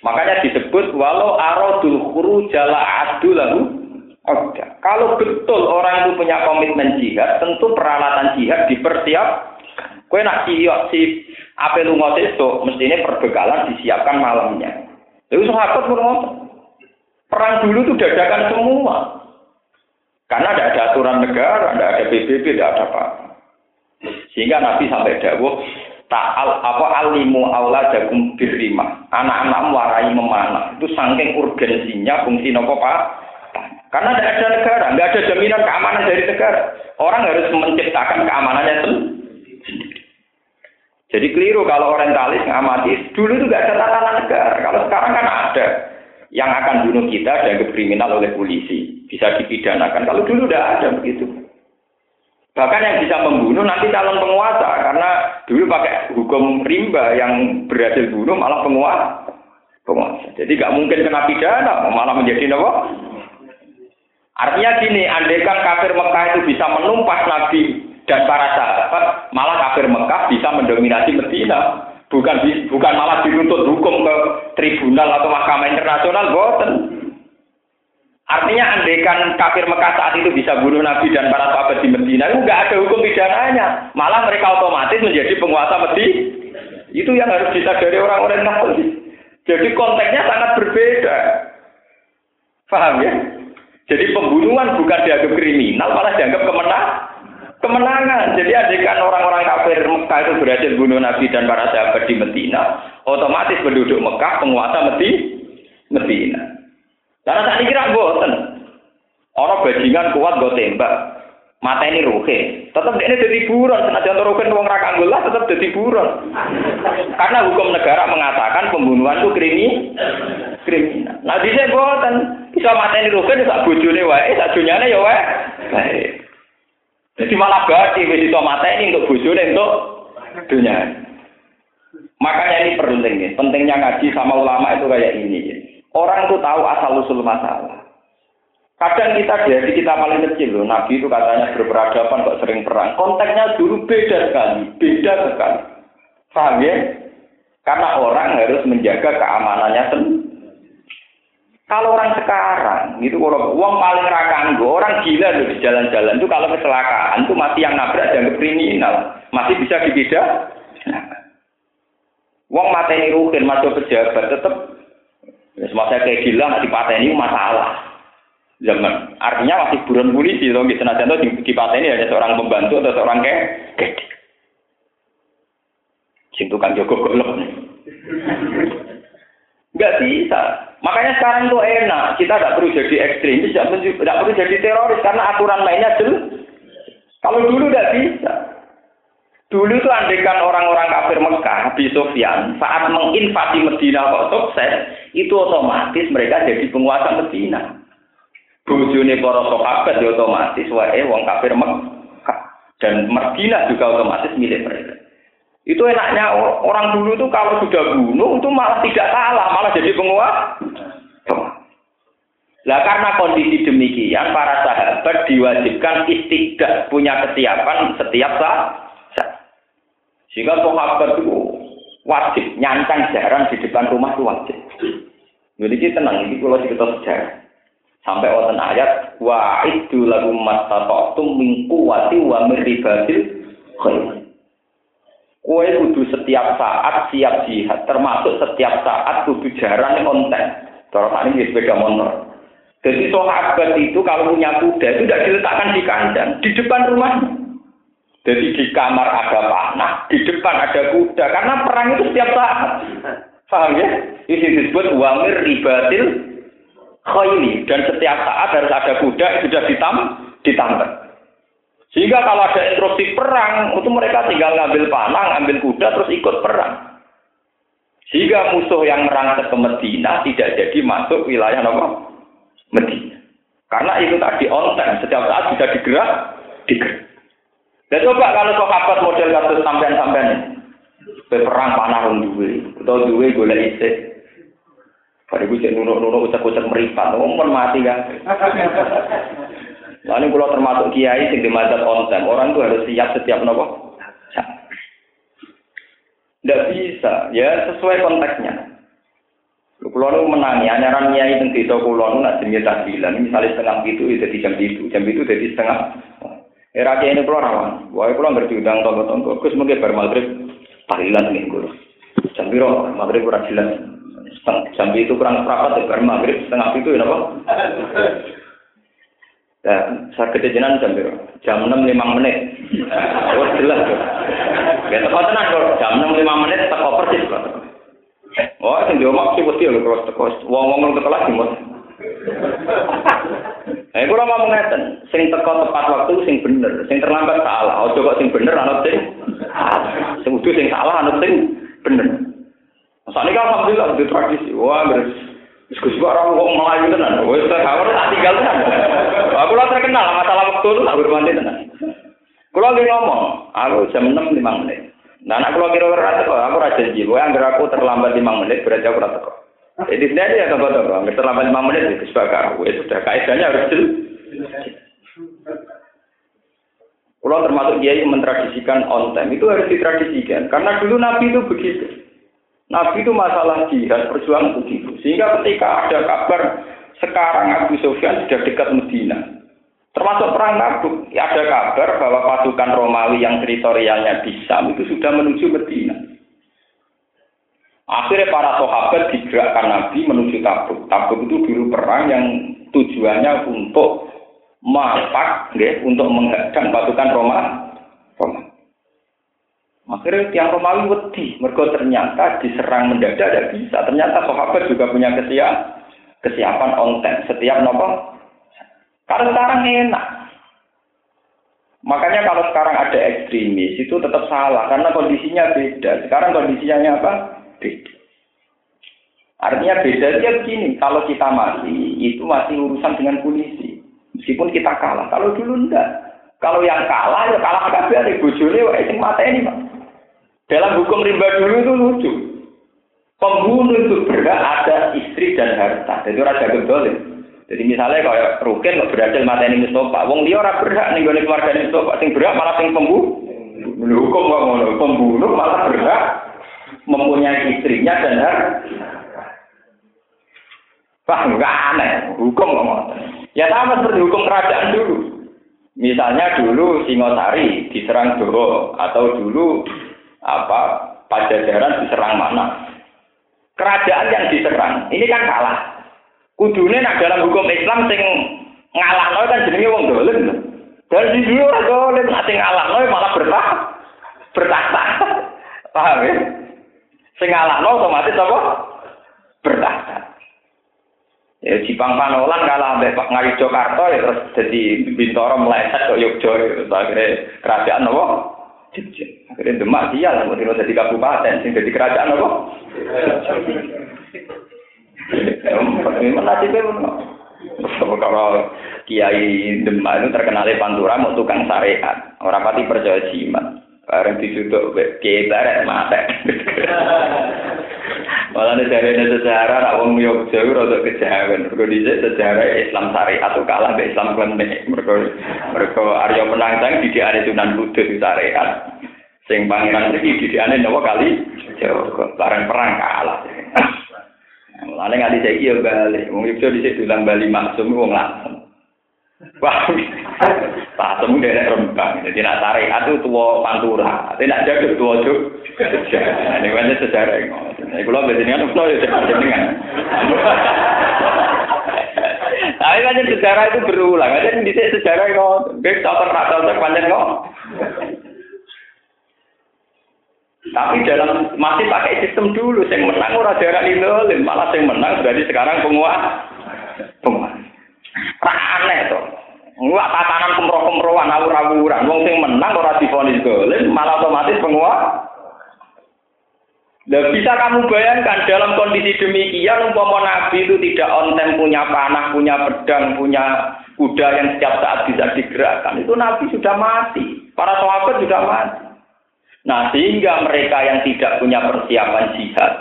Makanya disebut walau aradul jala adu lalu Oke. Kalau betul orang itu punya komitmen jihad, tentu peralatan jihad dipersiap. Kue nak siap si apa lu mau itu, mestinya perbekalan disiapkan malamnya. Lalu sahabat pun Perang dulu itu dadakan semua. Karena tidak ada aturan negara, tidak ada PBB, tidak ada apa. Sehingga Nabi sampai dawuh ta'al apa alimu jagung birrima. Anak-anak warai memanah. Itu saking urgensinya fungsi nopo Pak. Karena tidak ada negara, tidak ada jaminan keamanan dari negara. Orang harus menciptakan keamanannya sendiri. Jadi keliru kalau orientalis ngamati, dulu itu nggak ada tatanan negara. Kalau sekarang kan ada yang akan bunuh kita dan kriminal oleh polisi, bisa dipidanakan. Kalau dulu udah ada begitu. Bahkan yang bisa membunuh nanti calon penguasa, karena dulu pakai hukum rimba yang berhasil bunuh malah penguasa. penguasa. Jadi nggak mungkin kena pidana, malah menjadi apa? Artinya gini, andaikan kafir Mekah itu bisa menumpas Nabi dan para sahabat malah kafir Mekah bisa mendominasi Medina. Bukan bukan malah dituntut hukum ke tribunal atau mahkamah internasional boten. Artinya andaikan kafir Mekah saat itu bisa bunuh Nabi dan para sahabat di Medina itu nggak ada hukum pidananya. Malah mereka otomatis menjadi penguasa Medina itu yang harus disadari orang-orang Nasrani jadi konteksnya sangat berbeda. Paham ya? Jadi pembunuhan bukan dianggap kriminal malah dianggap kemenang kemenangan. Jadi adegan orang-orang kafir Mekah itu berhasil bunuh Nabi dan para sahabat di Medina, otomatis penduduk Mekah penguasa Medi Medina. Karena saat ini kira boten. Orang bajingan kuat gue tembak. Mata ini ruhe. Tetap ini jadi buron. Senajan ruhe uang lah tetap jadi buron. Karena hukum negara mengatakan pembunuhan itu krimi, kriminal. Nah bisa boten. Bisa mata ini ruhe, bisa bujune wae, sak dunyane ya wae. Jadi malah berarti wis iso ini untuk bojone untuk dunia. Makanya ini penting nih. Pentingnya ngaji sama ulama itu kayak ini. Orang tuh tahu asal usul masalah. Kadang kita dari kita paling kecil loh, Nabi itu katanya berperadaban kok sering perang. Konteksnya dulu beda sekali, beda sekali. Paham ya? Karena orang harus menjaga keamanannya sendiri. Kalau orang sekarang, itu kalau uang paling gue orang gila tuh di jalan-jalan itu kalau kecelakaan itu masih yang nabrak dan kriminal, masih bisa dibeda. uang mata ini rukin, masuk pejabat, tetap ya, semasa kayak gila nggak dipateni masalah. Zaman artinya masih buron polisi, loh, gitu. Nah, di, dipateni ada seorang pembantu atau seorang kayak, kayak. Cintu kan Joko golok. Enggak bisa. Makanya sekarang itu enak. Kita tidak perlu jadi ekstremis, tidak perlu jadi teroris karena aturan mainnya jelas. Kalau dulu tidak bisa. Dulu itu andekan orang-orang kafir Mekah, Abi Sofyan, saat menginvasi Medina kok sukses, itu otomatis mereka jadi penguasa Medina. Bujune para sahabat ya otomatis wae wong kafir Mekah dan Medina juga otomatis milik mereka. Itu enaknya orang dulu tuh kalau sudah bunuh itu malah tidak salah, malah jadi penguasa. Lah karena kondisi demikian, para sahabat diwajibkan istiqdah, punya kesiapan setiap saat. Sehingga sahabat itu wajib nyancang jarang di depan rumah itu wajib. Jadi tenang, ini kalau kita sejarah. Sampai wonten ayat wa itu lagu mastata'tum min quwwati wa min ribatil khair. Kue kudu setiap saat siap jihad, termasuk setiap saat kudu jarang konten. Kalau ini sepeda motor. Jadi sahabat itu kalau punya kuda itu tidak diletakkan di kandang, di depan rumahnya. Jadi di kamar ada panah, di depan ada kuda, karena perang itu setiap saat. Paham ya? Ini disebut wamir ribatil khayli dan setiap saat harus ada kuda yang sudah ditam ditambah. Sehingga kalau ada instruksi perang, itu mereka tinggal ngambil panah, ngambil kuda, terus ikut perang. Sehingga musuh yang merangsek ke Medina tidak jadi masuk wilayah apa? Medina. Karena itu tadi on time, setiap saat bisa digerak, digerak. Dan coba kalau sahabat model kasus sampean-sampean perang panah duwe, atau duwe golek isih. Pada gue nunuk-nunuk ucap-ucap meripat, ngomong mati kan. Lalu kalau termasuk kiai sing dimadzhab on time, orang itu harus siap setiap nopo. Tidak bisa, ya sesuai konteksnya. Kulo nu menangi, anyaran kiai teng desa kulo nu nak jenenge tahlilan, misalnya setengah itu itu jadi jam itu, jam itu jadi setengah. Era kiai ini kulo rawan, wae kulo ngerti udang tonggo-tonggo, Gus mungkin bar maghrib tahlilan minggu. Jam piro maghrib ora jelas. Jam itu kurang seperempat bar maghrib setengah itu ya napa? Ya, saya kejenan jam berapa? Jam enam lima menit. Oh jelas. Ya teko tenan kok. Jam enam lima menit teko persis kok. Oh, sing diomong sih pasti lho terus teko. Wong-wong teko lagi mos. Eh, kula mau ngeten, sing teko tepat waktu sing bener, sing terlambat salah. Ojo kok sing bener anut sing sing kudu sing salah anut sing bener. Masane kan alhamdulillah di tradisi. Wah, beres Gus orang wong Melayu tenan. Wis tak kawur tak tinggal tenan. Aku lah terkenal masalah waktu itu tak bermandi tenan. Kulo lagi ngomong, aku jam 6 5 menit. Nah, anak kulo kira-kira teko, aku janji. Kowe anggere aku terlambat 5 menit berarti aku ora teko. Jadi sendiri ya teko teko, anggere terlambat 5 menit itu sebagai aku. Itu sudah kaidahnya harus jelas. Kulo termasuk dia yang mentradisikan on time itu harus ditradisikan karena dulu Nabi itu begitu. Nabi itu masalah jihad perjuangan begitu. Sehingga ketika ada kabar sekarang Abu Sufyan sudah dekat Medina. Termasuk perang Tabuk, ya ada kabar bahwa pasukan Romawi yang teritorialnya di Sam itu sudah menuju Medina. Akhirnya para sahabat digerakkan Nabi menuju Tabuk. Tabuk itu dulu perang yang tujuannya untuk mapak, untuk menghadang pasukan Roma. Roma. Akhirnya tiang Romawi wedi, mergo ternyata diserang mendadak tidak bisa. Ternyata sahabat juga punya kesiap, kesiapan onten setiap nopo. Karena sekarang enak. Makanya kalau sekarang ada ekstremis itu tetap salah karena kondisinya beda. Sekarang kondisinya apa? Beda. Artinya beda dia begini, kalau kita mati itu masih urusan dengan polisi. Meskipun kita kalah. Kalau dulu enggak. Kalau yang kalah ya kalah kabeh bojone wae sing mateni, Pak. Dalam hukum rimba dulu itu lucu. Pembunuh itu berhak ada istri dan harta. Jadi orang jaga dolim. Jadi misalnya kalau Rukin nggak berhasil mateni Mustafa, wong dia orang berhak nih gue keluarga Mustafa, sing berhak malah sing pembunuh. Hukum nggak ngono, pembunuh malah berhak mempunyai istrinya dan harta. Wah, enggak aneh, hukum ngomong. Ya sama seperti hukum kerajaan dulu. Misalnya dulu Singosari diserang Doro atau dulu apa Pajajaran diserang mana? Kerajaan yang diserang ini kan kalah. Kudune nak dalam hukum Islam sing ngalahno kan jenenge wong dolim. Dan di dulu ora dolim, ate ngalahno malah bertah bertahta. Paham ya? Sing ngalahno otomatis apa? Bertahta. Ya Jipang Panolan kalah ambek Pak Ngari Jakarta ya terus jadi Bintoro meleset ke Yogyo ya. akhirnya kerajaan apa? Akhirnya Demak dia lah mau jadi kabupaten sing jadi kerajaan apa? Memang nasibnya kalau Kiai Demak itu terkenal Pantura mau tukang syariat, orang pati percaya jimat. Bareng disuduk Kiai Barat mate. Malah nih dari sejarah, nak wong Yogyakarta itu rada kejawen. Mereka dicek sejarah Islam syariat atau kalah be Islam klenik. Mereka mereka Arya Penangsang didik ada Sunan Kudus syariat. Sing pangeran iki didik ane nawa kali Jawa. Barang perang kalah. Mulane nganti saiki yo bali. Wong Yogyakarta dicek dulang Bali maksum wong langsung. Wah, temu dari rembang. Jadi nak tarik itu tua pantura. Tapi nak jaga tua juk. Ini banyak sejarah yang Ini kalau biasanya kan udah ya dengan. Tapi banyak sejarah itu berulang. Ada di sejarah yang Bek tak pernah tahu panjang kok. Tapi dalam masih pakai sistem dulu, yang menang ora darah ini malah yang menang berarti sekarang penguat. Penguat. aneh to. Enggak tatanan kemroh-kemrohan awur-awuran. Wong sing menang ora difonis golem, malah otomatis penguat. Nah, bisa kamu bayangkan dalam kondisi demikian umpama Nabi itu tidak ontem punya panah, punya pedang, punya kuda yang setiap saat bisa digerakkan. Itu Nabi sudah mati. Para sahabat sudah mati. Nah, sehingga mereka yang tidak punya persiapan jihad,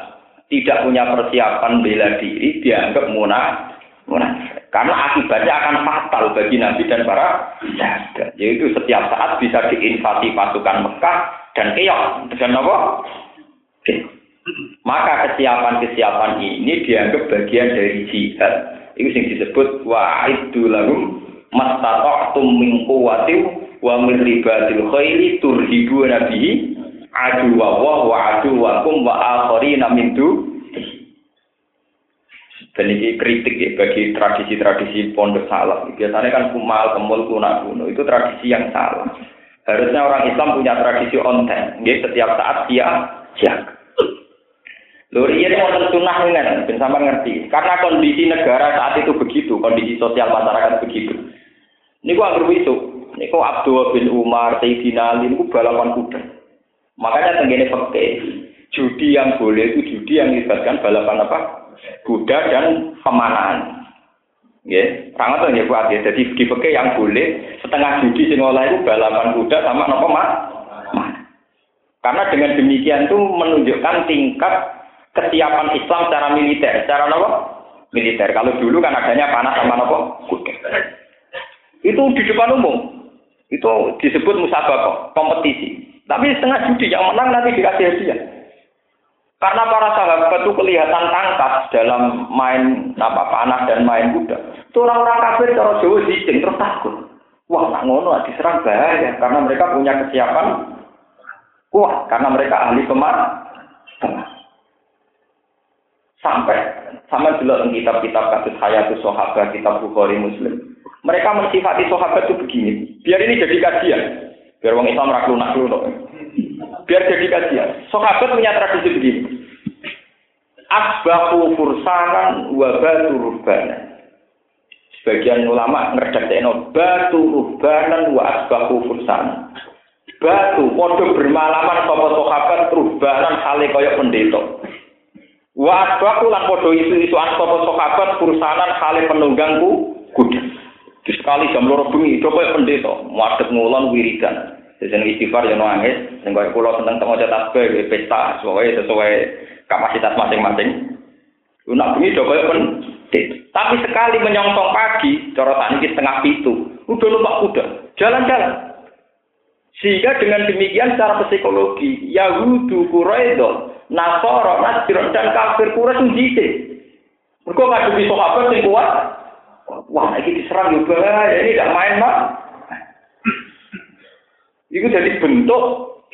tidak punya persiapan bela diri, dianggap munafik munafik. Karena akibatnya akan fatal bagi Nabi dan para jaga. Yaitu setiap saat bisa diinvasi pasukan Mekah dan keok. Dan apa? Maka kesiapan-kesiapan ini dianggap bagian dari jihad. Itu yang disebut wa'idu lahum mastata'tum min quwwati wa min ribatil turhibu nabihi adu wa wa adu wa kum wa min dan ini kritik ya bagi tradisi-tradisi pondok salah. Biasanya kan kumal, kemul, kunak kuno itu tradisi yang salah. Harusnya orang Islam punya tradisi onten. Ya, setiap saat dia siap. Luri ini mau sunnah dengan, ben sama ngerti. Karena kondisi negara saat itu begitu, kondisi sosial masyarakat begitu. Ini gua anggap itu. Kok Abdul bin Umar, Sayyidina Ali, ini balapan kuda. Makanya tenggine pakai judi yang boleh itu judi yang melibatkan balapan apa? Kuda dan pemanahan. Ya, sangat tuh ya buat. Jadi di yang boleh setengah judi sing itu balapan kuda sama nopo mak. Karena dengan demikian itu menunjukkan tingkat kesiapan Islam secara militer, secara nopo militer. Kalau dulu kan adanya panah sama nopo kuda. Itu di depan umum. Itu disebut musabaqah, kompetisi. Tapi setengah judi yang menang nanti dikasih hadiah. Karena para sahabat itu kelihatan tangkas dalam main apa panah dan main kuda. Itu orang-orang kafir cara Jawa zicing terus takut. Wah, nak ngono diserang bahaya karena mereka punya kesiapan kuat karena mereka ahli kemar. Sampai sama dalam kitab-kitab kasus Hayatus Sahabat, kitab Bukhari Muslim. Mereka mensifati sahabat itu begini. Biar ini jadi kajian. Biar orang Islam ragu nak biar jadi kajian. Sahabat punya tradisi begini. Asbahu fursanan wa batu rubbana. Sebagian ulama ngerdakno batu rubanan wa asbahu fursanan. Batu padha bermalaman sapa sahabat rubanan hale kaya pendeta. Wa asbahu lan padha isu-isuan sapa sahabat fursanan hale penunggangku kuda. Sekali jam loro bengi coba pendeta, muadep ngulon wiridan. Jadi istighfar yang nangis, sing kaya kula seneng teng tasbih pesta sesuai sesuai kapasitas masing-masing. Nak bengi do koyo Tapi sekali menyongsong pagi, cara tani setengah pitu, udah lupa kuda, jalan-jalan. Sehingga dengan demikian secara psikologi, Yahudu, Quraido, Nasoro, Nasir, dan kafir Quraisy njite. Mereka ngadepi sahabat yang kuat. Wah, ini diserang juga, ini tidak main, Pak. Itu jadi bentuk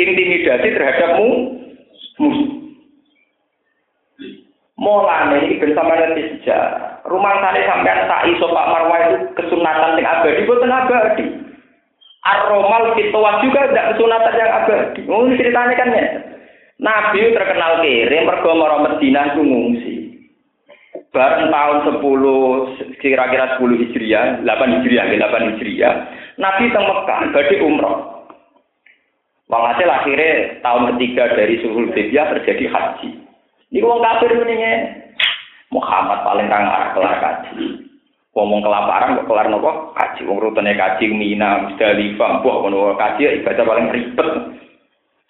intimidasi terhadapmu musuh. Mulane iki ben sampeyan sejarah. Rumah sana sampean tak iso Pak Marwah itu kesunatan yang abadi boten abadi. Ar-Romal fitwah juga tidak kesunatan yang abadi. Ngomong ceritanya kan ya. Nabi terkenal kiri, mergo mara Madinah itu ngungsi. Bareng tahun 10 kira-kira 10 Hijriah, 8 Hijriah, 8 Hijriah. Nabi teng Mekah badhe umroh. Walhasil akhirnya tahun ketiga dari Sulhul Hudaybiyah terjadi haji. Ini wong kafir mendingnya Muhammad paling kang arah kelar kaji. Ngomong kelaparan kok kelar nopo kaji. Wong rutene kaji Mina, Musdalifah, buah kono kaji ya ibadah paling ribet.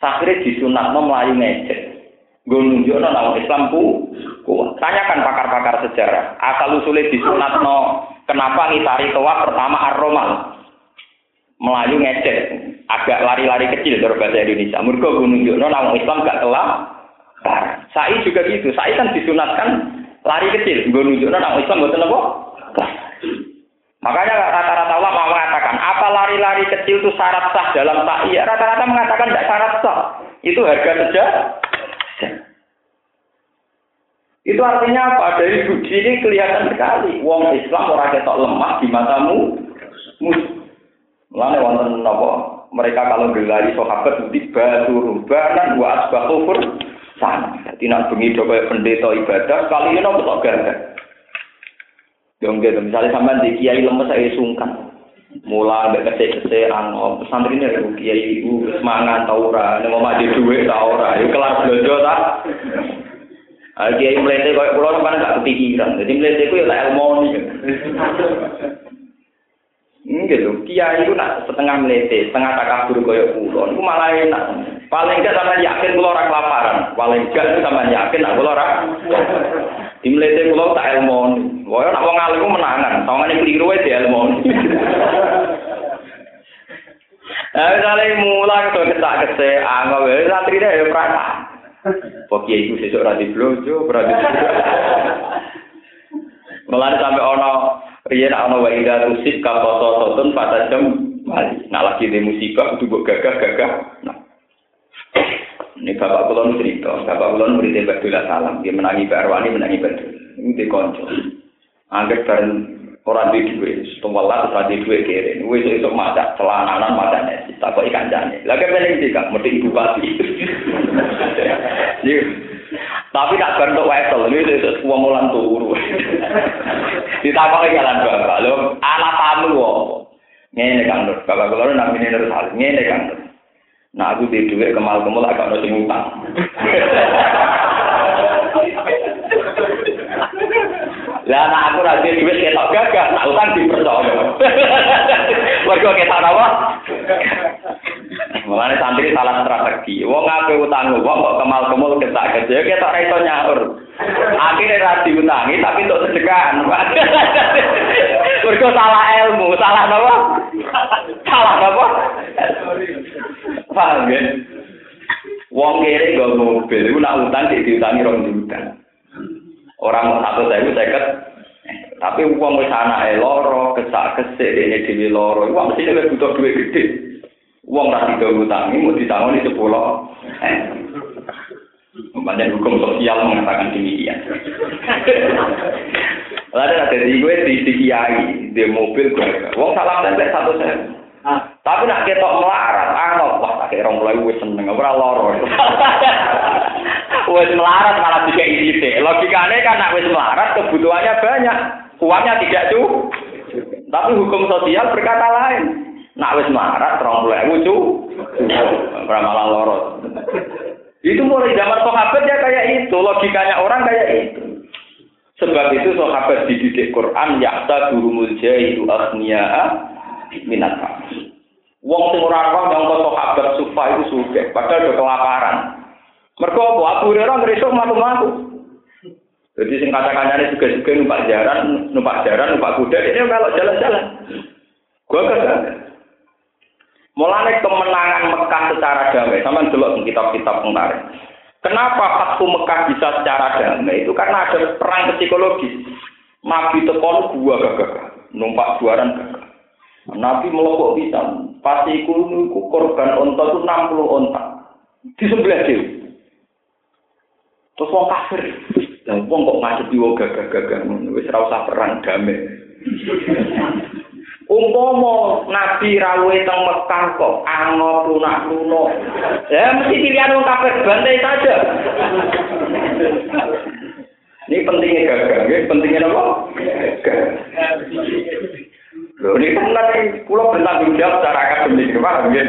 Akhirnya disunatno melayu ngecek. Gue nunjukno nama Islam ku kuat. Tanyakan pakar-pakar sejarah. Asal usulnya disunatno kenapa ngitari toa pertama ar-romal. Melayu ngecek. Agak lari-lari kecil dari bahasa Indonesia. Gue nunjukno nama Islam gak kelap Sai juga gitu. Sai kan disunatkan lari kecil. Gue nunjukkan orang Islam buat apa? Makanya rata-rata ulama mengatakan apa lari-lari kecil itu syarat sah dalam tak iya rata-rata mengatakan tidak syarat sah. Itu harga saja. Itu artinya apa? Dari bukti ini kelihatan sekali. Wong Islam orang ketok lemah di matamu. Mulane wonten napa? Mereka kalau berlari sahabat tiba turubanan wa asbatu sana. Jadi nak bengi kaya pendeta ibadah, kali ini nopo tok gagah. Dong gitu, misalnya sampean di kiai lemes saya sungkan. Mula ambek kese-kese ang pesantren ini kiai ibu semangat tau ora, nek mau maju duit tau ora, yo kelar blojo ta. Ah kiai mlete koyo kula sampean gak kepikiran. Jadi mlete ku ya tak ilmu gitu. Kiai itu nak setengah melete, setengah takabur koyo kula. Niku malah enak. Paling enggak sama yakin kula ora kelaparan. Paling enggak sama yakin nak kula ora. Di melete kula tak ilmu. Koyo nak wong alim menangan, tawangane keliru wae di ilmu. Nah, misalnya mulang tuh ketak kese, anggap ya, santri deh, prana. Kok kiai itu sesuk radi blojo, berarti. Mulai sampai ono Riyen ana wa ida rusik ka pada jam mali. Nah lagi di musibah kudu mbok gagah-gagah. Nah. Ini bapak kulon cerita, bapak kulon murid Badul Salam, dia menangi Mbak Arwani, menangi Badul. Ini dia konco. Anggap bareng orang di duwe, setelah terus di duwe kere. Ini itu maca celananan maca nasi, tak kok ikan jane. Lagi paling kak, mesti ibu pati. Tapi tak bentuk wesel, ini itu semua mulan turu. Ditakoki jalan bapak, lho anak tamu apa? Ngene Kang Nur, bapak kula namine Nur Salim, ngene Kang Nur. Nah aku di dhuwit kemal kemal agak ono sing Lah anak aku ra duwe dhuwit ketok gagah, nak utang dipercaya. Mergo ketok apa? Mulane santri salah strategi. Wong ngaku utang wong kok kemal-kemul ketak kerja ketok ra iso nyaur. Akhirnya ra diutangi tapi untuk sedekahan. Mergo salah ilmu, salah napa? Salah napa? Paham ya? Wong kere nggo mobil iku nak utang diutangi rong juta. Orang satu saya seket tapi uang wis anake loro, kesak-kesik dene dhewe loro. Wong mesti butuh duit gede. Uang tak tiga utangi mau ditangani sepuluh. Eh. Banyak hukum sosial mengatakan demikian. Lalu ada di gue di, kiai, di mobil gue. Uang salam tempe satu sen. Tapi nak ketok melarat, anggap wah tak rong mulai wis seneng ora loro. Wis melarat malah tiga isi Logikanya kan nak wis melarat kebutuhannya banyak, uangnya tidak tuh. Tapi hukum sosial berkata lain. Nak wis melarat rong mulai cu, ora malah loro. Itu mulai zaman sahabat ya kayak itu, logikanya orang kayak itu. Sebab itu sahabat dididik Quran yakta durumul jahilu aghniya minat Wong sing ora roh nyangka sahabat sufa itu suge, padahal udah kelaparan. Mergo apa? Abu Hurairah ngresuk matu-matu. Jadi sing kata-katanya juga juga numpak jaran, numpak jaran, numpak kuda, ini kalau jalan-jalan. Gua kagak. Mulane kemenangan Mekah secara damai, sama delok kitab-kitab kemarin. Kenapa Fathu Mekah bisa secara damai? Itu karena ada perang psikologis. Nabi tekon gua gagah, numpak juaran gagah. Nabi melokok bisa, pasti iku korban onta itu 60 onta. Di sebelah dia. Terus wong kafir, lah wong kok ngadepi wong gagah-gagah wis ora usah perang damai. Umpama Nabi rawuhe teng Mekah kok angop lunak-lunak. Ya mesti pilihan wong kafir bantai saja. Ini pentingnya gagah, ini pentingnya apa? Gagah. Loh, ini kan nanti pulau bertanggung jawab secara akademik, paham ya?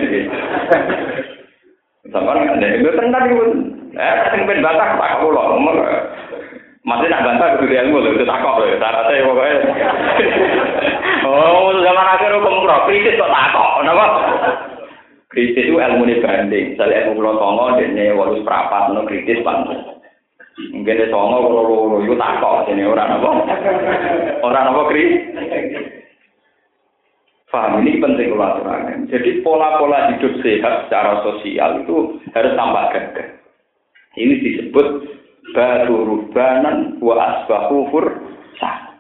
Sama kan, itu tenan itu. Eh, sing ben bantah tak pulau, masih nak bantah kudu ilmu lho, itu takok lho, syaratnya pokoknya. oh, zaman akhir hukum pro, kritis kok takok, kenapa? Kritis itu ilmu ini banding, misalnya ilmu pulau songo, ini walus perapat, no kritis banget. Mungkin di songo, loro itu takok, ini orang apa? Orang apa kritis? Paham, ini penting kalau Jadi pola-pola hidup sehat secara sosial itu harus tambah gagah. Ini disebut baru rubanan wa asbahu sah.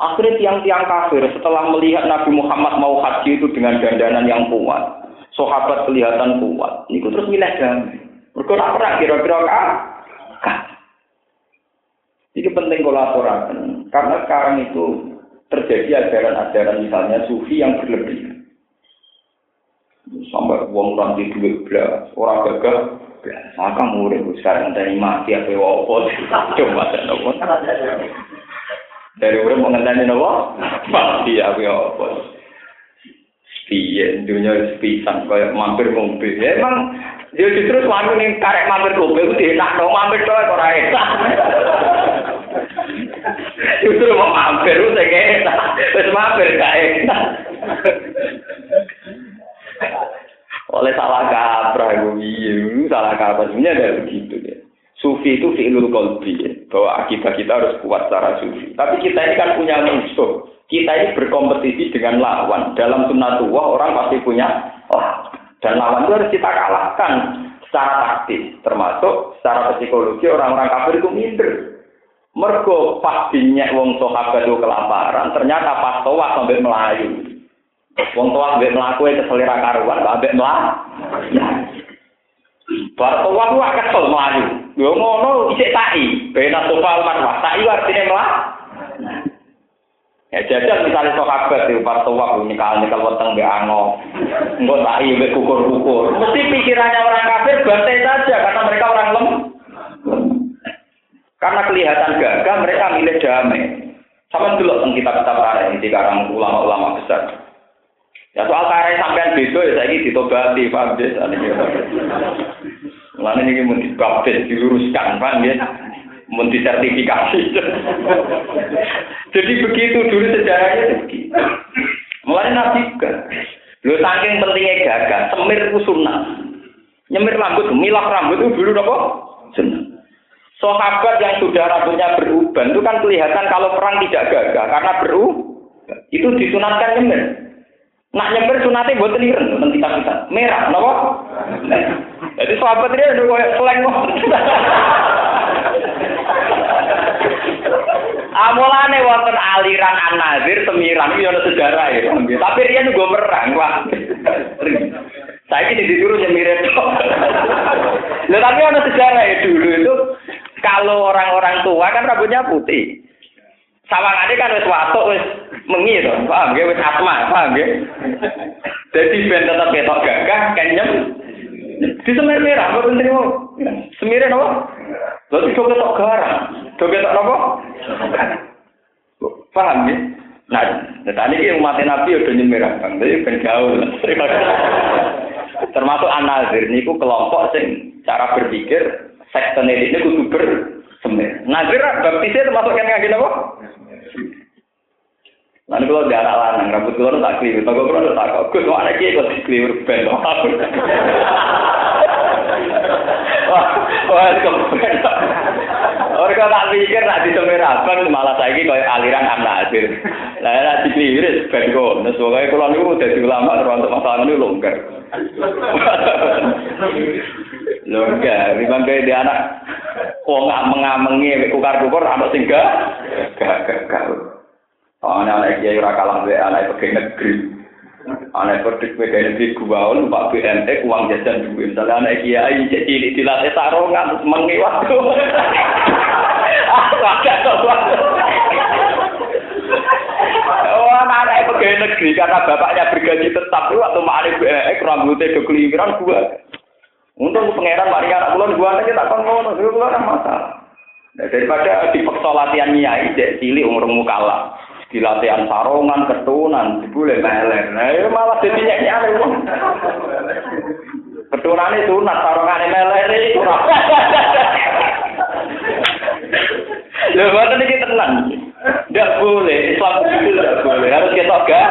Akhirnya tiang-tiang kafir setelah melihat Nabi Muhammad mau haji itu dengan dandanan yang kuat, sahabat kelihatan kuat. Ini terus milih damai. Mereka nak kira-kira kah? Ini penting kolaborasi karena sekarang itu terjadi ajaran-ajaran misalnya sufi yang berlebihan. Sampai uang ranti duit belas, orang gagal maka murid sekarang dari mati apa wopo coba dan dari urip mengenai nopo mati apa wopo piye dunia pisan kaya mampir mobil ya emang dia justru suami nih karek mampir mobil itu enak mampir tuh ora enak justru mau mampir itu saya enak. Terus mampir gak enak. Oleh salah kaprah gue salah kaprah. Sebenarnya ada begitu ya. Sufi itu fi'lul qalbi ya. bahwa akibat kita harus kuat secara sufi. Tapi kita ini kan punya musuh. Kita ini berkompetisi dengan lawan. Dalam sunnatullah orang pasti punya oh, dan lawan itu harus kita kalahkan secara taktis. Termasuk secara psikologi orang-orang kafir itu minder mergo pas dinyek wong sahabat itu kelaparan ternyata pas toa sampai melayu Wong tua ambek mlaku e keselera karuan, mlah. Ya. Bar tua ku kesel mlayu. Yo ngono isik tai, bena sofal marwah. Tai artine mlah. Ya jajal misalnya sahabat itu para tua nyekal nyekal weteng be ango, nggak tai be kukur kukur. Mesti pikirannya orang kafir bantai saja karena mereka orang lem. Karena kelihatan gagah mereka milih damai. Sama dulu tentang kitab-kitab karya di karang ulama-ulama besar. Ya soal karya sampean beda ya saiki ditobati, paham ya? Mulane ini mau dibaptis, diluruskan, paham ya? Mau disertifikasi. Jadi begitu dulu sejarahnya begitu. Mulai nabi kan. Lu saking pentingnya gagah, semir itu. Nyemir rambut, milah rambut itu dulu apa? Sunnah. Sahabat yang sudah rambutnya beruban itu kan kelihatan kalau perang tidak gagah karena beru itu disunatkan nyemir. Nak nyember sunate buat liren, nanti kita merah, nopo. Jadi sahabat dia udah kayak seleng kok. Amolane wonten aliran An-Nazir semiran iki ana sejarah ya. Tapi dia juga merang. Saya ini disuruh nyemir itu. Nah, tapi ada sejarah ya dulu itu kalau orang-orang tua kan rambutnya putih. Sawangane kan wis watuk wis mengi to, paham nggih wis asma, paham nggih. Dadi ben tetep ketok gagah kenyem Di semir merah, kok terima. Semire napa? Lalu do ketok garang. Do ketok napa? Paham ya? Nah, tadi ini umat Nabi udah nyemirah, bang. Jadi ben gaul. Termasuk anazir niku kelompok sing cara berpikir sekten ini kudu bersemir. Nazir baptisnya termasuk yang ngagin apa? Lalu kalau anak lanang, rambut keluar tak keliru, tak keluar tak kok. Gus, mana kia kok keliru ben? Wah, wah. Orang tak pikir nak disemir abang malah saiki koyo aliran anak hasil. Lah nek dikeliru ben kok. Nes pokoke kula niku dadi ulama terus untuk masalah niku longgar. Longgar, memang kayak dia anak wong ngameng-amengi kukar-kukur anak sing gak gak gak. Ana anak kiai ora kalah mbek anak pegawai negeri. Anak pedik pegawai negeri gua numpak BMT uang jajan duwe. Misalnya anak kiai cek cilik dilatih sarongan mengi waktu. Oh, anak pegawai negeri karena bapaknya bergaji tetap itu waktu mari BMT rambutnya kekeliwiran gua. Untung pangeran mari anak bulan gua aja tak kon ngono, itu kan masalah. Daripada dipaksa latihan nyai, cek cilik umur mukalah. di latihan sarongan, ketunan, boleh meler. Nah, itu malah jadi nyek-nyek wong. Ketunane sunat, sarongane meler itu. Lha mboten iki tenang. Enggak boleh, Islam itu enggak boleh. Harus kita gak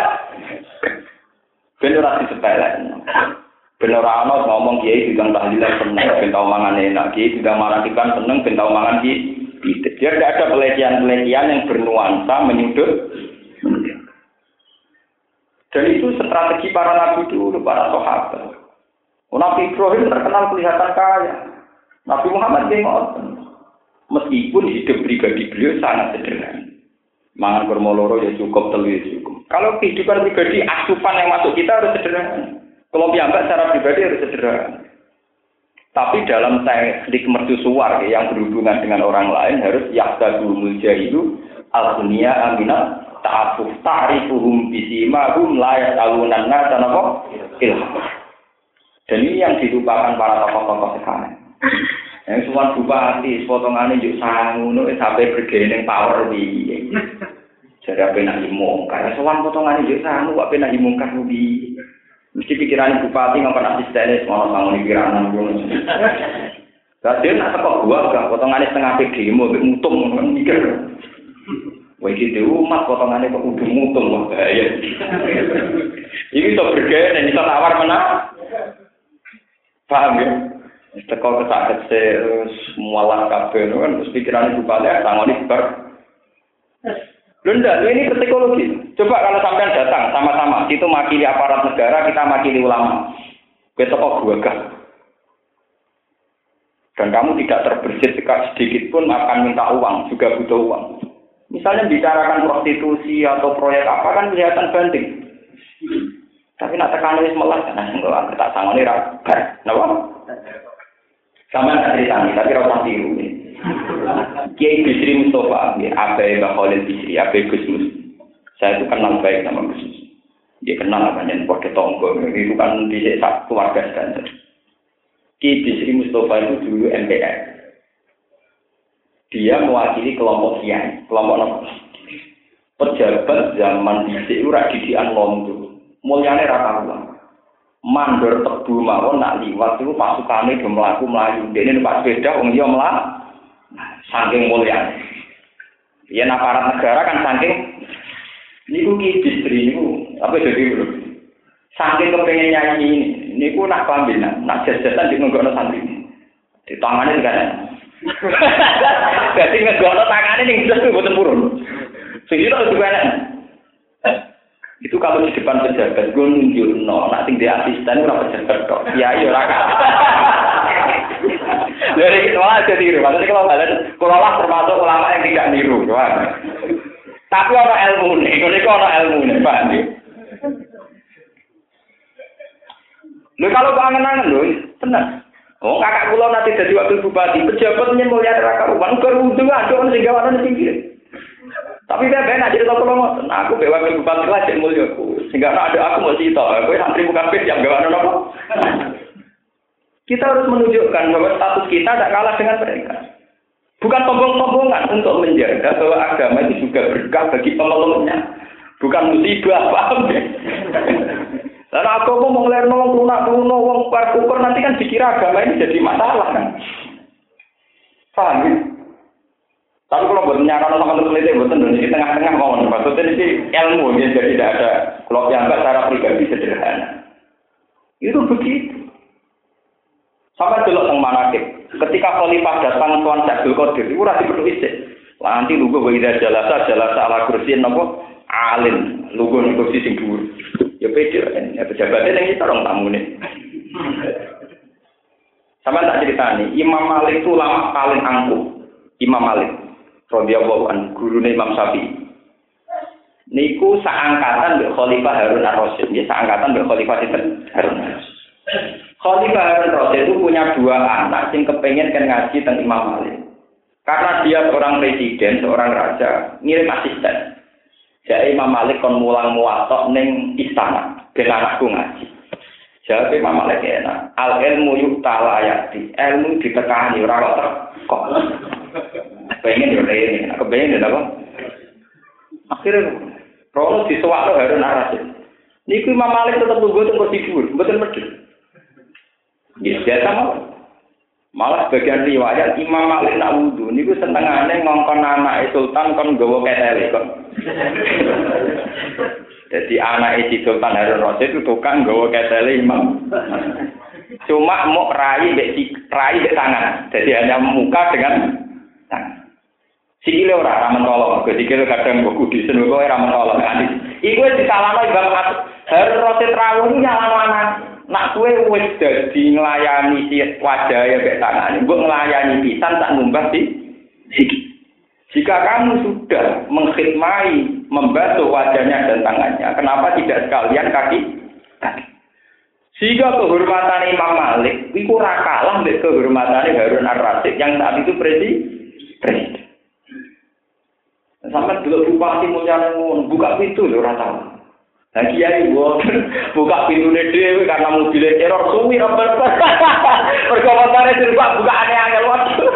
ben ora disepelek. Ben ora ana ngomong kiai juga tahlilan seneng, ben tau mangan enak, kiai juga maratikan seneng, ben tau mangan kiai. Biar tidak ada pelecehan-pelecehan yang bernuansa menyudut. Dan itu strategi para nabi dulu, para sahabat. Nabi Ibrahim terkenal kelihatan kaya. Nabi Muhammad dia Meskipun hidup pribadi beliau sangat sederhana. Mangan kurma loro ya cukup, telu ya cukup. Kalau kehidupan pribadi, asupan yang masuk kita harus sederhana. Kalau piyambak secara pribadi harus sederhana. Tapi dalam teknik mercusuar yang berhubungan dengan orang lain harus yahdadul jahilu al-dunia aminat ta'afuf ta'rifuhum bisimahum layak alunan nasa napa ilham. Dan ini yang dilupakan para tokoh-tokoh sekarang. Yang semua bupati, potongannya juga sangu, sampai bergening power di. Jadi apa yang dimungkar? Semua potongannya juga sangu, apa yang di. Mesti pikiran bupati nggak pernah semua sama di pikiran gue. Jadi nak sepak gua gak potongannya setengah PD, mau mutung mikir. Wah gitu umat potongannya kok udah mutung wah bahaya. Ini tuh bergaya dan bisa tawar mana? Paham ya? Teko kesakit terus mualah kabeh kan terus pikiran bupati sangoni ber. Lunda, ini psikologi. Coba kalau sampean datang sama-sama, itu makili aparat negara, kita makili ulama. Besok kok gue. Dan kamu tidak terbersit sedikit pun akan minta uang, juga butuh uang. Misalnya bicarakan prostitusi atau proyek apa kan kelihatan banding. Tapi nak tekan wis melas, nah enggak tak sangoni ra bar. Napa? Sama tak ceritani, tapi ora tiru. Kiai Bisri Mustafa, ya, Abai Mbak Khalil Bisri, Abai Gus Mus. Saya itu kenal baik sama Gus Mus. Dia kenal namanya Pode Tonggo, itu kan di keluarga standar. Kiai Bisri Mustafa itu dulu MPR. Dia mewakili kelompok kiai, kelompok nopo. Pejabat zaman dhisik ora didikan londo. Mulyane ra karuan. Mandor tebu mawon nak liwat itu pasukane do mlaku mlayu. Dene numpak sepeda wong liya mlaku. Saking mulia. Ya aparat negara kan saking niku ki distri niku. Apa jadi saking kepengen nyanyi ini niku nak pambil nak nak jajasan di nggono santri. Di tangannya kan jadi nggono tangannya ning jelas boten purun. Sing itu juga itu kalau di depan pejabat gue nunjuk no nak tinggal asisten ora pejabat kok. Ya iya ora dari kita malah jadi niru. Maksudnya kalau kalian, kalau lah termasuk ulama yang tidak niru, kan? Tapi ono ilmu nih, kalau itu ono ilmu nih, pak. Lu kalau kangen-kangen lu, tenang. Oh, kakak kula nanti jadi wakil bupati, pejabatnya mulia neraka ada orang sehingga warna di pinggir. Tapi dia benar jadi tahu kalau aku bawa wakil bupati lah jadi mulia aku, sehingga ada aku mau cerita, aku santri bukan pes yang ada apa. Kita harus menunjukkan bahwa status kita tidak kalah dengan mereka. Bukan sombong-sombongan untuk menjaga bahwa agama itu juga berkah bagi pemeluknya. Bukan musibah, paham ya? Lalu aku mau ngelerno wong lunak luno wong kukur nanti kan dikira agama ini jadi masalah kan. Paham ya? Tapi kalau buat nyakal sama peneliti, buat di tengah-tengah mau maksudnya ini ilmu ya, jadi tidak ada kalau yang cara pribadi sederhana. Itu begitu. Sampai dulu teng manakib. Ketika khalifah datang tuan Abdul Qadir, itu rasi perlu isi. Nanti lugu wa idza jalasa jalasa ala kursi napa alim, lugu ning kursi sing. Ya pede ya pejabatnya yang itu orang tamu nih. Sama tak ceritani, Imam Malik itu lama paling angkuh. Imam Malik radhiyallahu an gurune Imam Syafi'i. Niku seangkatan mbek Khalifah Harun Ar-Rasyid, ya seangkatan mbek Khalifah Harun Ar-Rasyid. Khalifah Harun Rasyid itu punya dua anak yang kepengen kan ngaji tentang Imam Malik. Karena dia seorang presiden, seorang raja, ngirim asisten. Jadi Imam Malik kon mulang muatok neng istana, ben anakku ngaji. Jadi Imam Malik enak. Al ilmu yuk talayati, ilmu ditekani ora kok. Pengen yo rene, aku pengen apa? Akhirnya Rono disuwakno Harun Ar-Rasyid. Niku Imam Malik tetap tunggu tunggu tidur, betul betul. Ya biasa malah. Malah sebagian riwayat Imam Malik nak wudhu niku senengane ngongkon anak sultan kon nggawa ketele kon. Jadi anak si Sultan Harun Rasyid itu tukang nggawa ketele Imam. Cuma mau rai mbek rai mbek tangan. Jadi hanya muka dengan tangan. Sikile ora ra mentolo, sikile kadang mbok kudisen kok ora mentolo. Iku wis disalahno Imam Harun Rasyid rawuh nyalano anak. Nak kue wis dadi nglayani si wajah ya kayak tangan, mbok nglayani pisan tak ngumbah siki. Jika kamu sudah mengkhidmai, membantu wajahnya dan tangannya, kenapa tidak sekalian kaki? Sehingga kehormatan Imam Malik itu rakalah dengan kehormatan Harun Ar-Rasyid yang saat itu presiden. Sampai dulu bupati mulia buka pintu loh rata. Nah kiai buka pintu dhewe karena mobilnya teror suwi apa perkomentare sing Pak buka aneh-aneh waktu.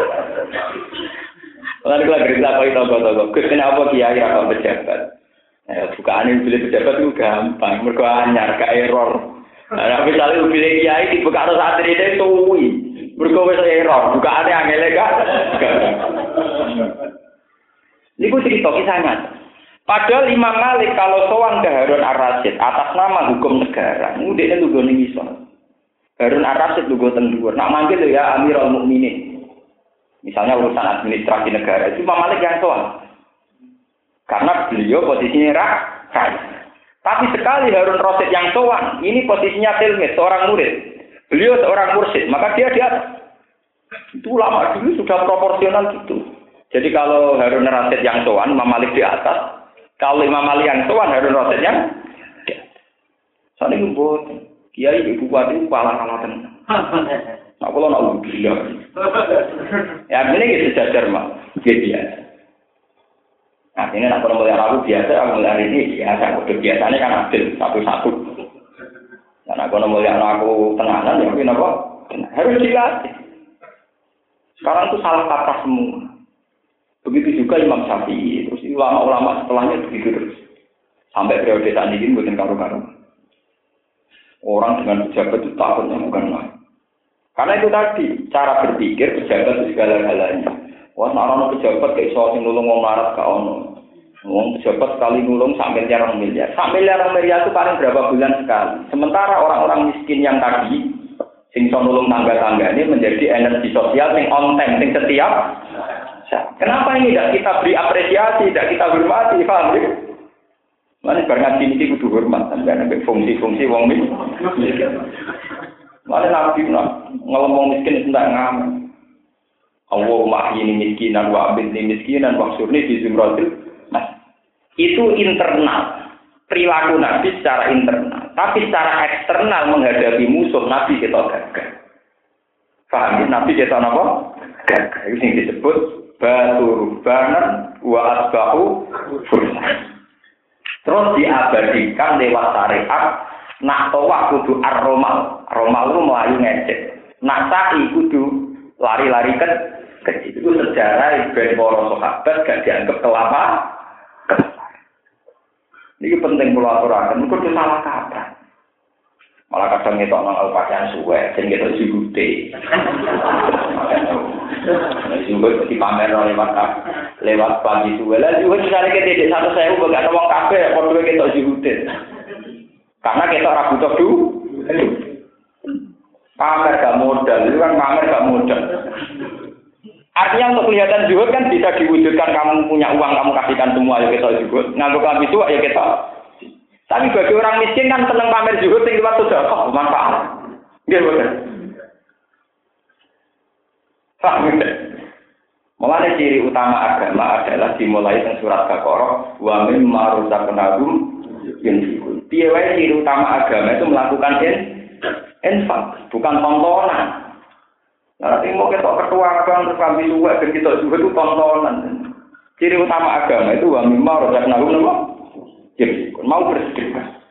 Lalu kalau cerita apa itu apa Gus kenapa kiai apa pejabat? Ya, bukaan mobil pejabat itu gampang, mereka anyar, ke error. Nah, misalnya mobil kiai dibuka harus saat ini suwi, mereka wis error, bukaannya angel gak? Ini gue cerita kisahnya. Padahal Imam Malik kalau sowan ke Harun Ar-Rasyid atas nama hukum negara, ngudeknya lugu ning iso. Harun Ar-Rasyid lugu teng dhuwur. Nak manggil ya Amirul Mukminin. Misalnya urusan administrasi negara itu Imam Malik yang sowan. Karena beliau posisinya rakyat. Tapi sekali Harun Rasyid yang sowan, ini posisinya tilmid, seorang murid. Beliau seorang mursid, maka dia di atas. Itu lama dulu sudah proporsional gitu. Jadi kalau Harun Rasyid yang sowan, Imam Malik di atas, kalau Imam Ali yang tuan Harun Rasid yang Soalnya itu buat Kiai ibu kuat itu kepala kalah tenang. Nah, kalau nak gila. Ya, ini gitu sejajar mah. Gitu biasa. Nah, ini nak kalau melihat aku biasa, aku melihat ini biasa. Udah biasanya kan adil, satu-satu. Dan aku melihat aku tenanan, ya mungkin apa? Harus dilatih. Sekarang itu salah kata semua. Begitu juga Imam Syafi'i, terus ulama-ulama setelahnya begitu terus. Sampai periode saat ini bukan karu-karu. Orang dengan pejabat itu takutnya bukan lain. Karena itu tadi, cara berpikir pejabat itu segala-galanya. Wah, orang pejabat kayak soal yang nulung larat ke ono. Ngomong pejabat sekali nulung sampai miliar miliar. Sampai miliar miliar itu paling berapa bulan sekali. Sementara orang-orang miskin yang tadi, sing nulung tangga-tangga ini menjadi energi sosial yang on time, yang setiap Kenapa ini tidak kita beri apresiasi, tidak kita hormati, paham ya? Mana barang ngaji ini kudu hormat, sampai ada fungsi-fungsi wong miskin. Mana nabi ngomong miskin tentang ngamen. Allah ini miskinan wa abid ini miskinan wa surni di itu internal. Perilaku Nabi secara internal. Tapi secara eksternal menghadapi musuh Nabi kita gagal. Paham ya? Nabi kita apa? Gagal. Itu yang disebut batu rubanan wa asbahu Terus diabadikan lewat syariat nak tawak kudu ar-romal. Romal itu melayu ngecek. Nak sa'i kudu lari-lari kan kecil. Itu sejarah ben para sahabat gak dianggap kelapa. Ini penting kalau aturakan, itu salah kaprah. Malah kadang itu orang pakaian suwe, dan kita jihute. Jihute di pamer lewat lewat pagi suwe. Lah jihute misalnya kita tidak satu saya udah gak uang kafe, kalau kita jihute. Karena kita orang butuh dulu. Pamer gak modal, itu kan pamer gak modal. Artinya untuk kelihatan zuhud kan bisa diwujudkan kamu punya uang kamu kasihkan semua ya kita zuhud. Nganggo kami itu ya kita tapi bagi orang miskin kan seneng pamer zuhud sing liwat sedekah manfaat. Nggih boten. Paham ya? Mulanya ciri utama agama adalah dimulai dengan surat Baqarah wa min maruzaqnahum yunfikun. Piye wae ciri utama agama itu melakukan in, infak, bukan tontonan. Nanti mau kita ketua bank terus kami juga dan kita juga itu tontonan. Ciri utama agama itu wa min maruzaqnahum mau bersedekah.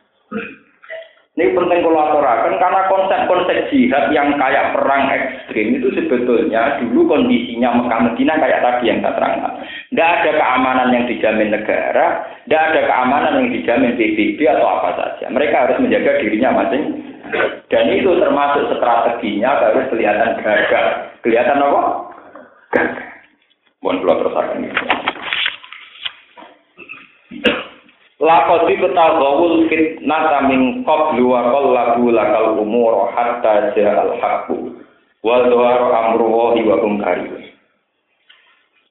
Ini penting kalau aturakan karena konsep-konsep jihad yang kayak perang ekstrim itu sebetulnya dulu kondisinya Mekah Medina kayak tadi yang saya terangkan. Tidak ada keamanan yang dijamin negara, tidak ada keamanan yang dijamin PBB atau apa saja. Mereka harus menjaga dirinya masing. Dan itu termasuk strateginya harus kelihatan gagal. Kelihatan apa? Gagal. Mohon keluar terus akan Lakoti ketagawul fitnata min qablu wa qallabu lakal umur hatta ja'al haqqu wa dhaharu amru wa hum karihun.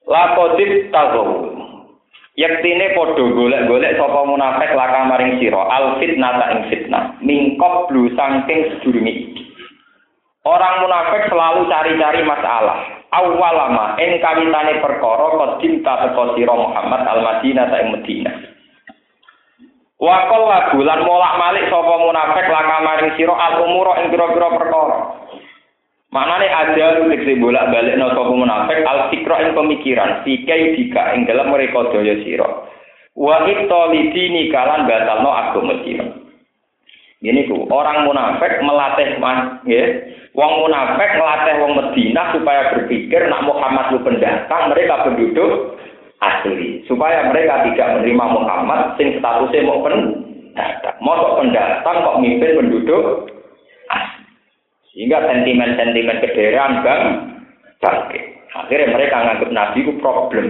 Lakoti tagawul Yektine padha golek-golek sapa munafik laka maring sira al fitnata ing fitnah min qablu saking sedurunge iki. Orang munafik selalu cari-cari masalah. Awalama ing kawitane perkara kodim ta teko Muhammad al Madinah ta ing Madinah. Wakol lagu lan molak malik sapa munafik laka maring sira al umura ing pira-pira perkara. Maknane ada tekse bolak-balik no sapa munafik al fikra ing pemikiran, sikai dika ing dalam mereka daya sira. Wa ittolidini kalan batalno agama sira. Ini ku orang munafik melatih mas, ya. Wong munafik melatih wong Medina supaya berpikir nak Muhammad lu pendatang, mereka penduduk asli. Supaya mereka tidak menerima Muhammad sing statusnya mau pendatang mau pendatang kok mimpin penduduk sehingga sentimen-sentimen kederaan bang bangkit. Akhirnya mereka menganggap Nabi itu problem.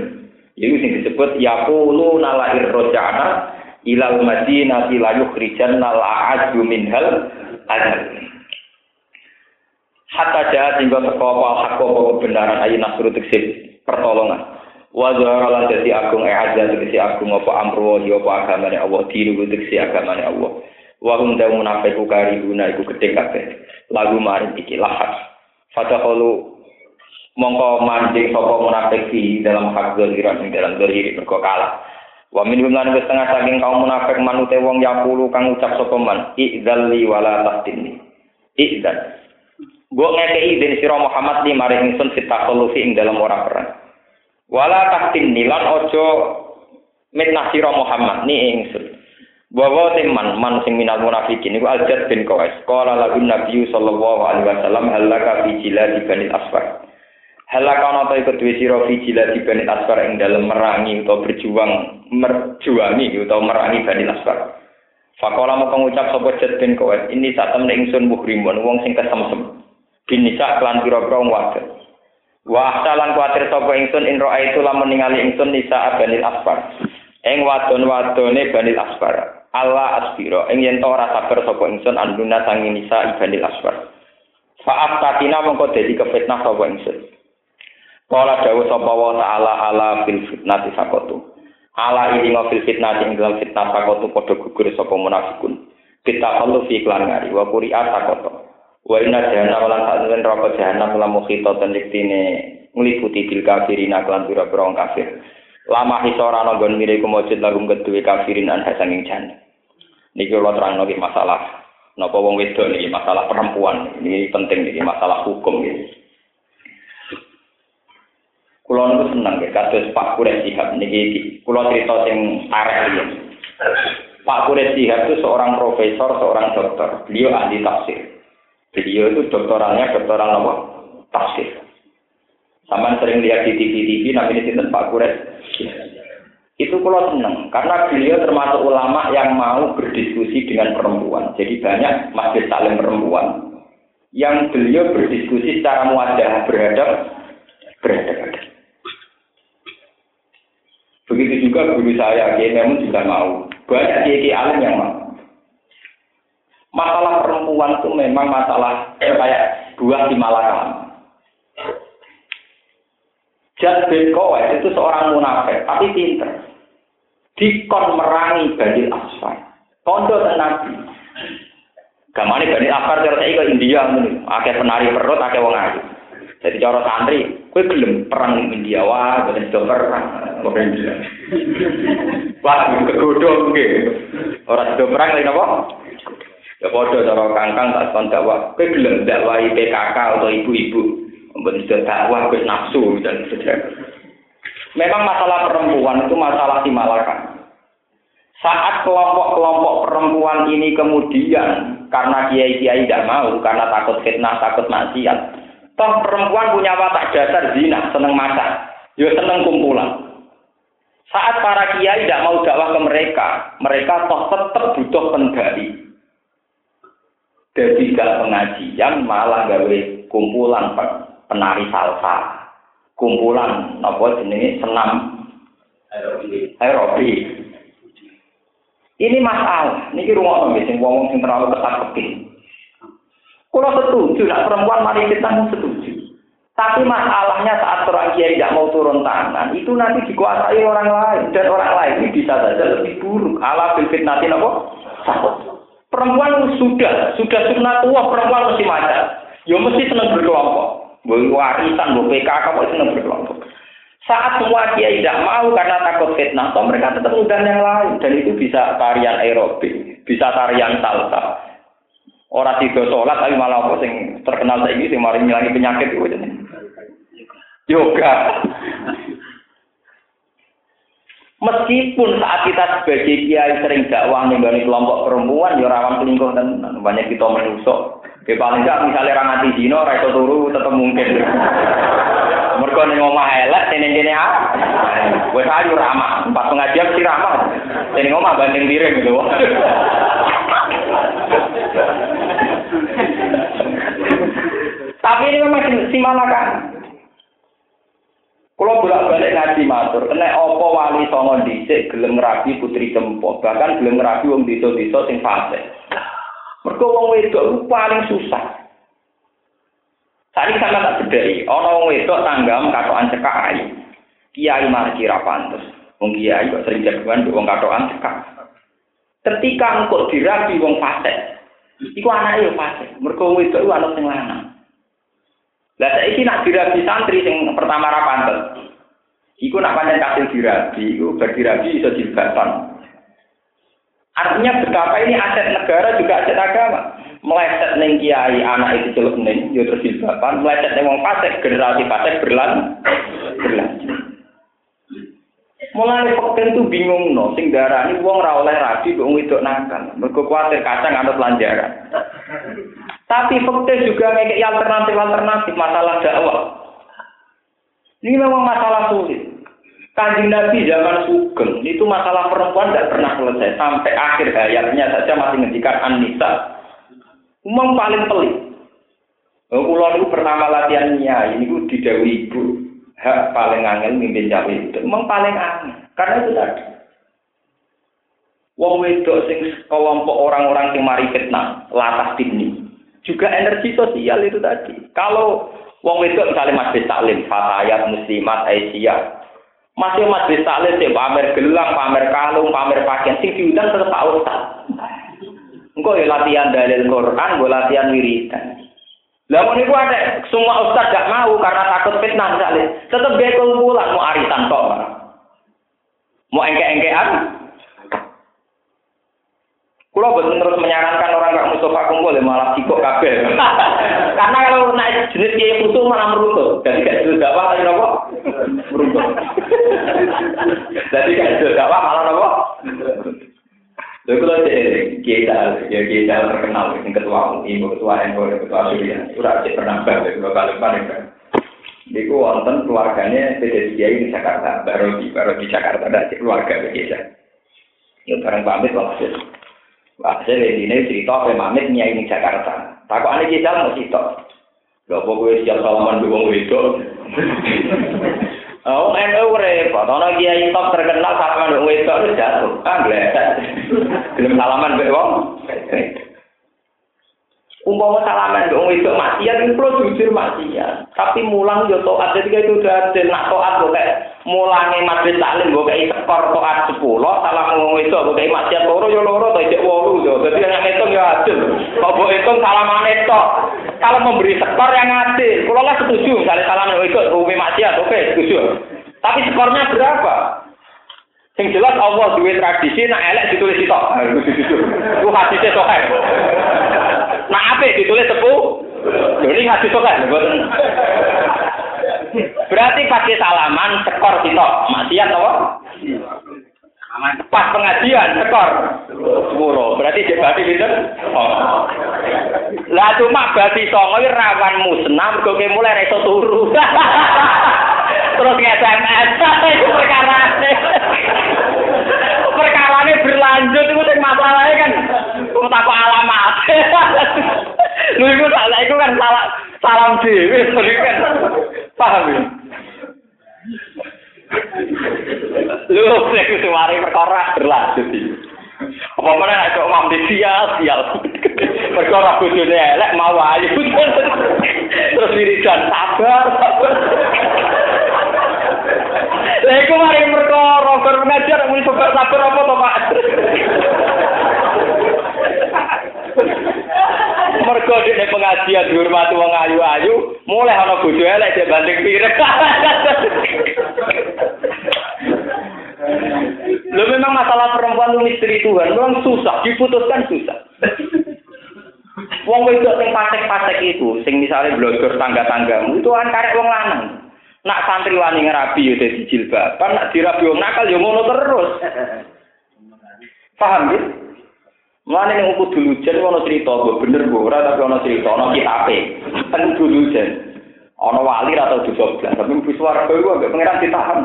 Itu yang disebut yakulu nala irrojana ilal madinati la yukhrijanna al minhal azal hatta jahat hingga teko apa kebenaran ayi nasru pertolongan wa zahara lan dadi agung e aja tegese agung apa amru wa apa agamane Allah diru tegese agamane Allah. Wa hum da munafiqu karibuna iku gedhe kabeh. Lagu mari iki lahas fatahalu mongko mancing sapa munafik dalam hak zahiran ing dalam zahir mergo kalah. Wa min lan setengah saking kaum munafik manute wong yapulu kang ucap sapa man idzalli wala tahtini idzal. Gue ngekei dari siro Muhammad di maring ingsun fitakolufi ing dalam orang perang. Wala tahtin nilan ojo mitnah sira Muhammad ni ingsun. Bahwa teman man sing minal munafikin iku Al-Jad bin Qais. Qala lahu Nabi sallallahu alaihi wasallam halaka fi jiladi bani asfar. Halaka ana ta iku duwe sira fi jiladi bani asfar ing dalem merangi utawa berjuang merjuangi utawa merangi bani asfar. Fakola mau pengucap sapa Jad bin Qais, ini saat temen ingsun muhrimun wong sing kesemsem. Bin nisa klan pira-pira wadon. Wa ahsalan kuatir sapa ingsun in itu lamun ningali ingsun nisa abanil asfar. Ing wadon-wadone banil asfar. Allah asbiro ing yen ora sabar sapa ingsun anduna sangi nisa ibanil asfar. Fa'af tatina mongko dadi kefitnah sapa ingsun. Kala dawuh sapa wa ta'ala ala fil fitnati sakotu. Ala ini ngofil fitnah ing dalam fitnah sakotu padha gugur sapa munafikun. Kita perlu fi iklan ngari wa quri'at sakotu. Wa inna jahannam lan sa'ten neraka jahannam lan mukhita tendiktine ngliputi bil kafirin lan pira-pira kafir. Lama hisora ana nggon mire iku mujud lagu kedue kafirin an sanging jan. Niki kula terangno iki masalah napa wong wedok niki masalah perempuan. Ini penting iki masalah hukum iki. Kulo niku seneng ya kados Pak Kures Sihab niki kula cerita sing arek iki. Pak Kures Sihab itu seorang profesor, seorang dokter. Beliau ahli tafsir. Beliau itu doktoralnya doktoral apa? Tafsir. Sama sering lihat di TV-TV namanya sinten Pak Kures. Itu kalau seneng karena beliau termasuk ulama yang mau berdiskusi dengan perempuan. Jadi banyak masjid saling perempuan yang beliau berdiskusi secara muadah berhadap berhadapan. Begitu juga guru saya, Kiai Memun juga mau. Banyak Kiai alim yang mau. Masalah perempuan itu memang masalah eh, kayak buah di Malaka. Jad bin itu seorang munafik, tapi pinter. Dikon merangi Bani Asfar. Kondo dan Nabi. Gamane Bani Asfar cara saya India, akeh penari perut, akeh wong ayu. Jadi cara santri, kue gelem perang India, wah, bukan sudah perang. Wah, kegodong, Orang sudah perang, lagi apa? Ya padha cara kangkang tak kon dakwah. Kowe gelem dakwahi PKK atau ibu-ibu. Mboten sudah dakwah wis nafsu dan sebagainya. Memang masalah perempuan itu masalah timalakan. Saat kelompok-kelompok perempuan ini kemudian karena kiai-kiai tidak mau, karena takut fitnah, takut maksiat. Toh perempuan punya watak dasar zina, seneng masak, ya seneng kumpulan. Saat para kiai tidak mau dakwah ke mereka, mereka toh tetap butuh pendali. Jadi gak pengajian malah gawe kumpulan penari salsa, kumpulan apa jenenge senam aerobik. Ini masalah. Niki rumah nggih sing wong sing terlalu ketat keping. Kalau setuju, nak perempuan mari kita setuju. Tapi masalahnya saat orang kiai tidak mau turun tangan, itu nanti dikuasai orang lain dan orang lain ini bisa saja lebih buruk. Allah bil nanti apa? Perempuan sudah, sudah sunat tua, perempuan mesti maca. Ya mesti senang berkelompok. Boleh warisan, boleh PKK, boleh senang berkelompok. Saat semua dia tidak mau karena takut fitnah, toh mereka tetap undang yang lain. Dan itu bisa tarian aerobik, bisa tarian salsa. Orang tiga sholat tapi malah apa sing terkenal saya ini sing mari ngilangi penyakit itu yoga. Meskipun saat kita sebagai kiai sering dakwah nih kelompok perempuan, ya rawan selingkuh dan banyak kita menusuk. Ya paling enggak misalnya orang mati dino, raiso turu tetap mungkin. Mereka nih ngomong elek, sini sini ah. Gue sayu ramah, empat pengajian sih ramah. Sini ngomong banding diri gitu. Tapi ini memang si kan. Kalau bolak-balik ngaji matur, kena opo wali songo dhisik gelem rabi putri cempo, bahkan gelem rabi wong desa-desa sing fase. Mergo wong wedok paling susah. Tadi sama tak sedai, ana wong wedok tanggam katokan cekak ayu. Kiai malah kira pantes. Wong kiai kok sering jagoan wong katokan cekak. Ketika engkau dirabi wong fase, iku anake yo fase. Mergo wong wedok iku ana sing lanang. Lah saiki nak dirabi santri sing pertama ra pantes. Iku nak pancen kasil dirabi, iku berdirabi iso jilbatan. Artinya betapa ini aset negara juga aset agama. Meleset neng kiai anak itu celuk neng, yo terus jilbatan. Meleset neng wong fasik generasi fasik berlan berlanjut. Mulai fakir itu bingung no, sing darah ini wong ra oleh rabi, wong itu nakal. Mergo kuatir kacang ada pelanjaran. Tapi fakta juga ngekek alternatif-alternatif masalah dakwah. Ini memang masalah sulit. Kanjeng Nabi zaman Sugeng itu masalah perempuan tidak pernah selesai sampai akhir hayatnya saja masih ngendikan Anissa. Umum paling pelik. Kulon itu pertama latihannya ini itu didawi ibu hak paling angel mimpin cawe itu memang paling angel karena itu tadi. Wong wedok sing kelompok orang-orang yang mari fitnah latah dini juga energi sosial itu tadi. Kalau wong itu misalnya masjid taklim, fatayat, muslimat, aisyah, masih masjid taklim sih pamer gelang, pamer kalung, pamer pakaian, sing diundang tetap Pak Ustaz. Engkau ya latihan dalil Quran, gue latihan wiridan. Lah mau niku ada semua ustaz gak mau karena takut fitnah misalnya. Tetap dia kumpulan mau arisan kok. Mau engke-engkean, Kulo betul terus menyarankan orang gak Mustafa kumpul ya malah sikok kabel. Karena kalau naik jenis kiai putu malah meruntuh. Jadi gak jelas dakwah tapi nopo meruntuh. Jadi gak jelas dakwah malah nopo. Kulo cek kiai ta, ya ya dia terkenal, yang ketua UI, ketua NU, ketua Surya. Sudah cek pernah balik dua kali paling kan. Iku wonten keluarganya beda kiai di Jakarta, baru di baru di Jakarta ada keluarga begitu. Yang bareng pamit langsung. Saya ini cerita apa nyai di Jakarta. Takut aneh kita mau cerita. Gak apa gue siap salaman dua itu. Oh, NU repot. Ono kiai top terkenal salaman dua itu itu jatuh. Ah, geledak. Belum salaman be wong. umpama salaman dong wedok mati ya itu jujur mati tapi mulang yo toat. Ketika itu udah ada nak toat gue kayak mulangnya madrid taklim gue kayak sekor toat sepuluh. Salah ngomong wedok kok kayak mati loro yo loro tuh itu wolu yo. Dadi yang itu yo adil. Kalau gue itu salaman itu kalau memberi skor yang adil kula lah setuju. Misalnya salaman wedok gue mati ya oke setuju. Tapi skornya berapa? Sing jelas Allah duwe tradisi nak elek ditulis itu, itu hadisnya tohaya. Nak apik ditulis sepuh. Jadi hadis sokai. Berarti pakai salaman skor sitok. Maksiat apa? Pas pengajian skor sepuluh. Berarti dia berarti gitu. Oh. Lah cuma berarti songo rawan musnah mergo mulai reso turu. Terus nge-SMS itu perkara perkarane berlanjut itu masalahnya kan tak alamat. Lu itu salah itu kan salah salam dhewe kan. Paham ya? Lu nek suwari perkara berlanjut iki. Apa mana nek kok mam sial sial. Perkara bojone elek mau ayu. Terus wiridan sabar sabar. Lah iku mari perkara bar ngajar muni sabar sabar apa to Pak? Mergo di pengajian dihormati wong ayu-ayu, mulai ana bojo elek dia banding pirek. Lo memang masalah perempuan misteri Tuhan, memang susah, diputuskan susah. Wong wedok sing pasek-pasek itu, sing misalnya blogger tangga-tanggamu, itu kan karek wong lanang. Nak santri wani ngerabi yo dadi jilbaban, nak dirabi wong nakal yo ngono terus. Paham ya? Mulane ning kudu lujen ono cerita, mbok bener mbok ora tapi ono cerita, ono kitabe. Ten lujen. Ono wali atau disoblas, tapi mlebu swarga iku ambek pangeran ditahan.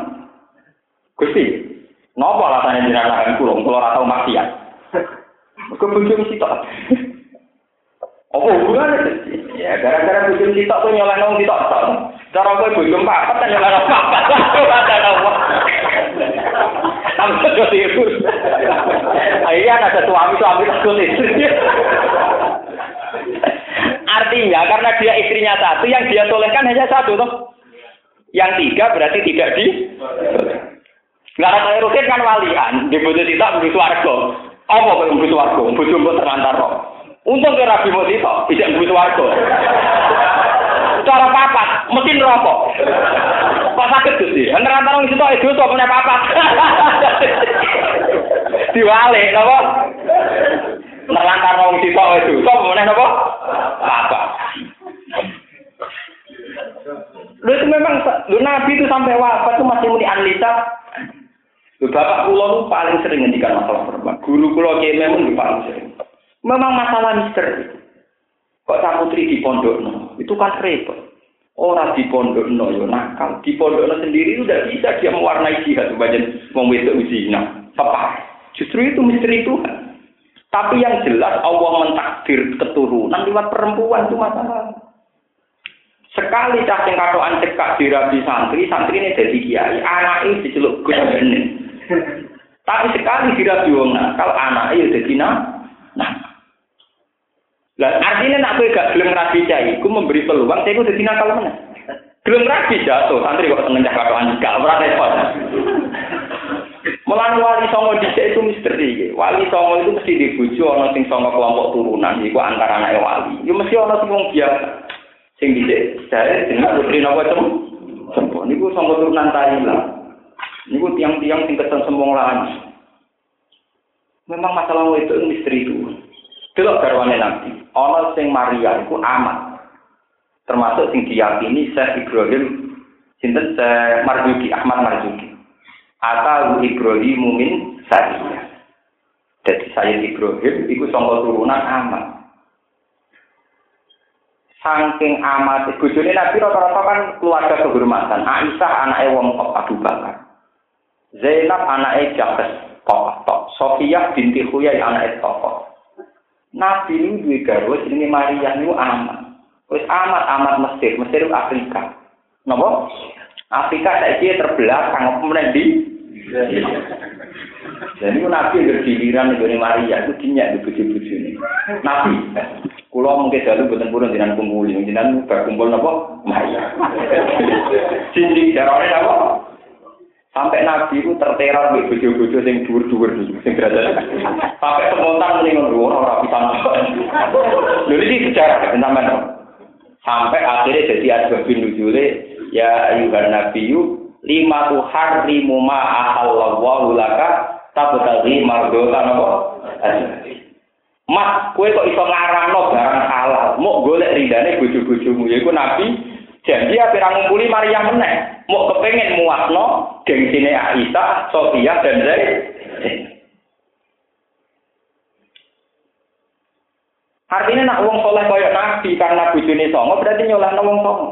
Gusti, napa alasannya jenengan nahan kula ora tau maksiat. Mergo bojo sitok. Apa hubungannya? Ya, gara-gara bojo sitok tuh nang sitok tok. Cara kowe bojo papat kan nyoleh papat. Ada apa? Sudah itu. Akhirnya ada suami-suami takut istri. Artinya karena dia istrinya satu, yang dia solehkan hanya satu toh. Yang tiga berarti tidak di. Nggak ada rutin kan walian, di tidak beli suarga. Apa beli suarga? Bojo mbok terlantar kok. Untung ke Rabi Motito, bisa beli suarga. Cara papat, mesin rokok. Kok sakit sih? Terlantar orang situ itu so punya papat. Diwale, apa? Terlantar orang situ itu, so punya apa? Papat. Lu itu memang, lu Nabi itu sampai wafat itu masih muni anlita. Bapak itu paling sering ngendikan masalah perempuan. Guru kiai memang paling sering. Memang masalah misteri. Kok tak putri di pondok no? Itu kan repot. Orang di pondok no, yo nakal. Di pondok no sendiri udah bisa dia mewarnai jihad. Bagian itu uzina. Apa? Justru itu misteri Tuhan. Tapi yang jelas Allah mentakdir keturunan lewat perempuan itu masalah. Sekali cah sing katokan cekak dirabi santri, santri ini jadi kiai, anak ini diceluk gus. Tapi sekali dirabi wong nakal, anak ini jadi nah. Lah artinya nak kowe gak gelem rabi cai, ku memberi peluang saya ku dadi nakal mana? Gelem rabi jatuh, santri kok seneng cah katokan gak ora repot. Mulane wali songo dhisik itu misteri. Wali songo itu mesti dibujuk ana sing songo kelompok turunan, iku antara anak wali. Ya mesti ana sing wong biasa. sing dhisik jare jeneng putri napa tem sempo niku sangka turunan Thailand niku tiang-tiang sing keten sembong lan memang masalah itu misteri itu delok garwane nabi ana sing Maria iku amat termasuk sing diyakini Syekh Ibrahim sinten Syekh Marzuki Ahmad Marzuki atau Ibrahim Mumin Sariyah Jadi saya Ibrahim itu sangka turunan amat. Saking amat, bojone Nabi rata-rata kan keluarga kehormatan. Aisyah anaknya wong tok Abu Bakar. Zainab anaknya Jabes tok tok. Sofiyah binti Huyai anaknya tok. Nabi ini duwe garwa jenenge Maria niku amat. Wis amat amat Mesir, Mesir Afrika. Napa? Afrika saiki terbelakang kemudian di Dan itu Nabi yang giliran dari Maria itu dinyak di buju-buju ini. Nabi, kulo mungkin dulu buatan dengan kumpul, dengan berkumpul nopo Maria. Cincin darahnya nopo. Sampai Nabi itu terteror di buju-buju yang dur-dur dulu, yang berada. Sampai spontan mendingan dulu orang bisa nopo. Lalu ini sejarah teman Sampai akhirnya jadi asbab bin nuzule ya ayuhan nabiyyu lima tuh hari ma ahallallahu laka tabtaghi mardota napa Mas, kue kok iso ngarangno barang halal, mau golek ridane bojo-bojomu yaiku Nabi janji ape ra ngumpuli Maryam meneh, mau kepengen muasno gengsine Aisyah, Sofia dan Zaid. Artinya nak wong soleh kaya Nabi karena bojone songo berarti nyolehno wong songo.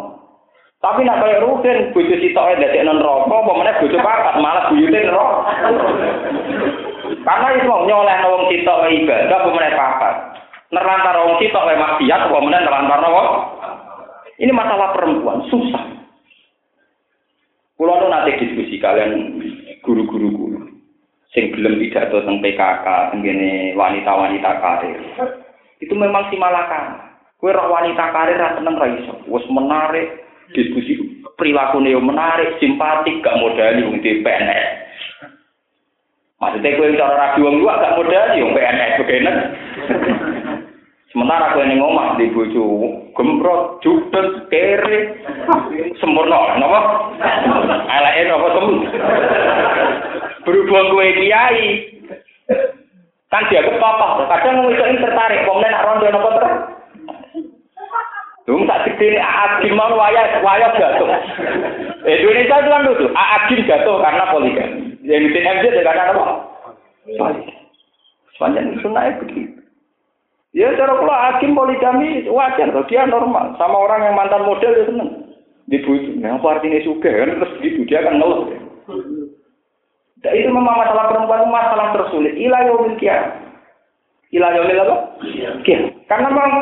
Tapi nak kaya Ruhin, bojo sitoke dadi non rokok, apa meneh bojo papat, malah buyute neraka. Karena itu nyoleh wong sitok ibadah apa papat. Nerantar wong sitok wae maksiat apa meneh nerantar wong. Ini masalah perempuan susah. Kulo nanti diskusi kalian guru-guru guru sing gelem pidato tentang PKK, tentang wanita-wanita karir. Itu memang si malakan. Kue roh wanita karir ra seneng ra iso. Wes menarik, diskusi perilaku neo menarik, simpatik, gak modali wong di PNS. Maksudnya kue cara rabi wong gak modali wong PNS begini. Sementara kue ning omah di bojo gemprot, judes, kere, sempurna, napa? Eleke napa tem? Berhubung kue kiai, kan dia kepapa. Kadang wong itu tertarik, wong nek rondo napa terus? Dong tak gede Agim mau wayah wayah jatuh. Indonesia itu kan lucu. Agim jatuh karena poligami. Yang di TMJ karena apa? Sepanjang sunnah begitu. Ya cara kalau Agim poligami wajar tuh dia normal. Sama orang yang mantan model dia seneng. Dibujuk. Nah, apa artinya suka kan terus gitu dia akan ngeluh. Nah, itu memang masalah perempuan itu masalah tersulit. Ila yaumil kiamat. Ila yaumil apa? Kiamat. Karena memang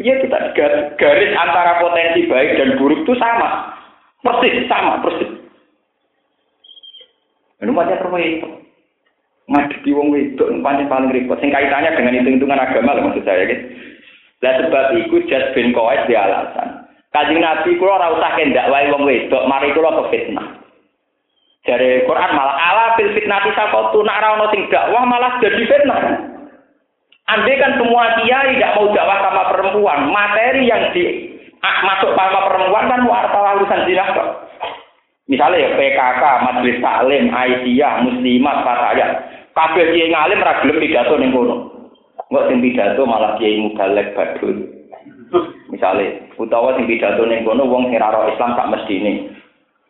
Ya kita garis antara potensi baik dan buruk itu sama. Persis, sama, persis. Ini macam rumah itu. Ngadepi wong itu paling paling repot. Sing kaitannya dengan hitung-hitungan agama lah maksud saya gitu. Lah sebab itu Jas bin Qais di alasan. Kanjeng Nabi kula ora usah kendak wae wong wedok, mari kula ke fitnah. Dari Quran malah ala fil fitnati sakotu nak ra ono sing dakwah malah jadi fitnah. Andai kan semua kiai tidak mau dakwah sama perempuan, materi yang di ah, masuk sama perempuan kan wartawan urusan zina kok. Misalnya ya PKK, Majelis Taklim, Aisyah, Muslimat, Fatayat. Kabeh kiai ngalim ra gelem pidato ning kono. Enggak sing pidato malah kiai mubalek badul. Misalnya, utawa sing pidato ning kono wong sing Islam tak mesti ini.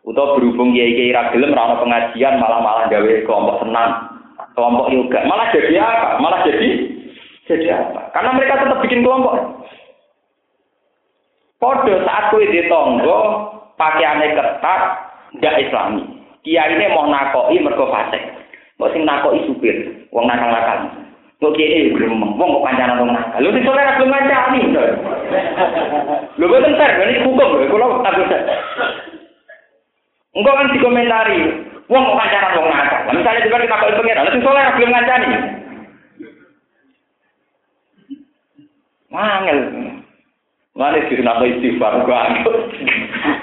Utawa berhubung kiai-kiai ra gelem ra pengajian malah-malah gawe kelompok senam, kelompok yoga. Malah jadi apa? Malah jadi jadi apa? Karena mereka tetap bikin kelompok. Kode saat kue di tonggo, pakaiannya ketat, tidak islami. Kia ini mau nakoi mergo. Mau sing nakoi supir, wong nakal-nakal. Kok kiai belum wong kok kancanan wong nakal. Lu disoleh ra belum ngancani. Lu boten ter, ini hukum lho, kula takut. Engkau kan dikomentari, wong kok kancanan wong nakal. Misalnya juga kita kok pengen, lu soleh ra belum ngancani. Angel. Mana sih nama istighfar gua.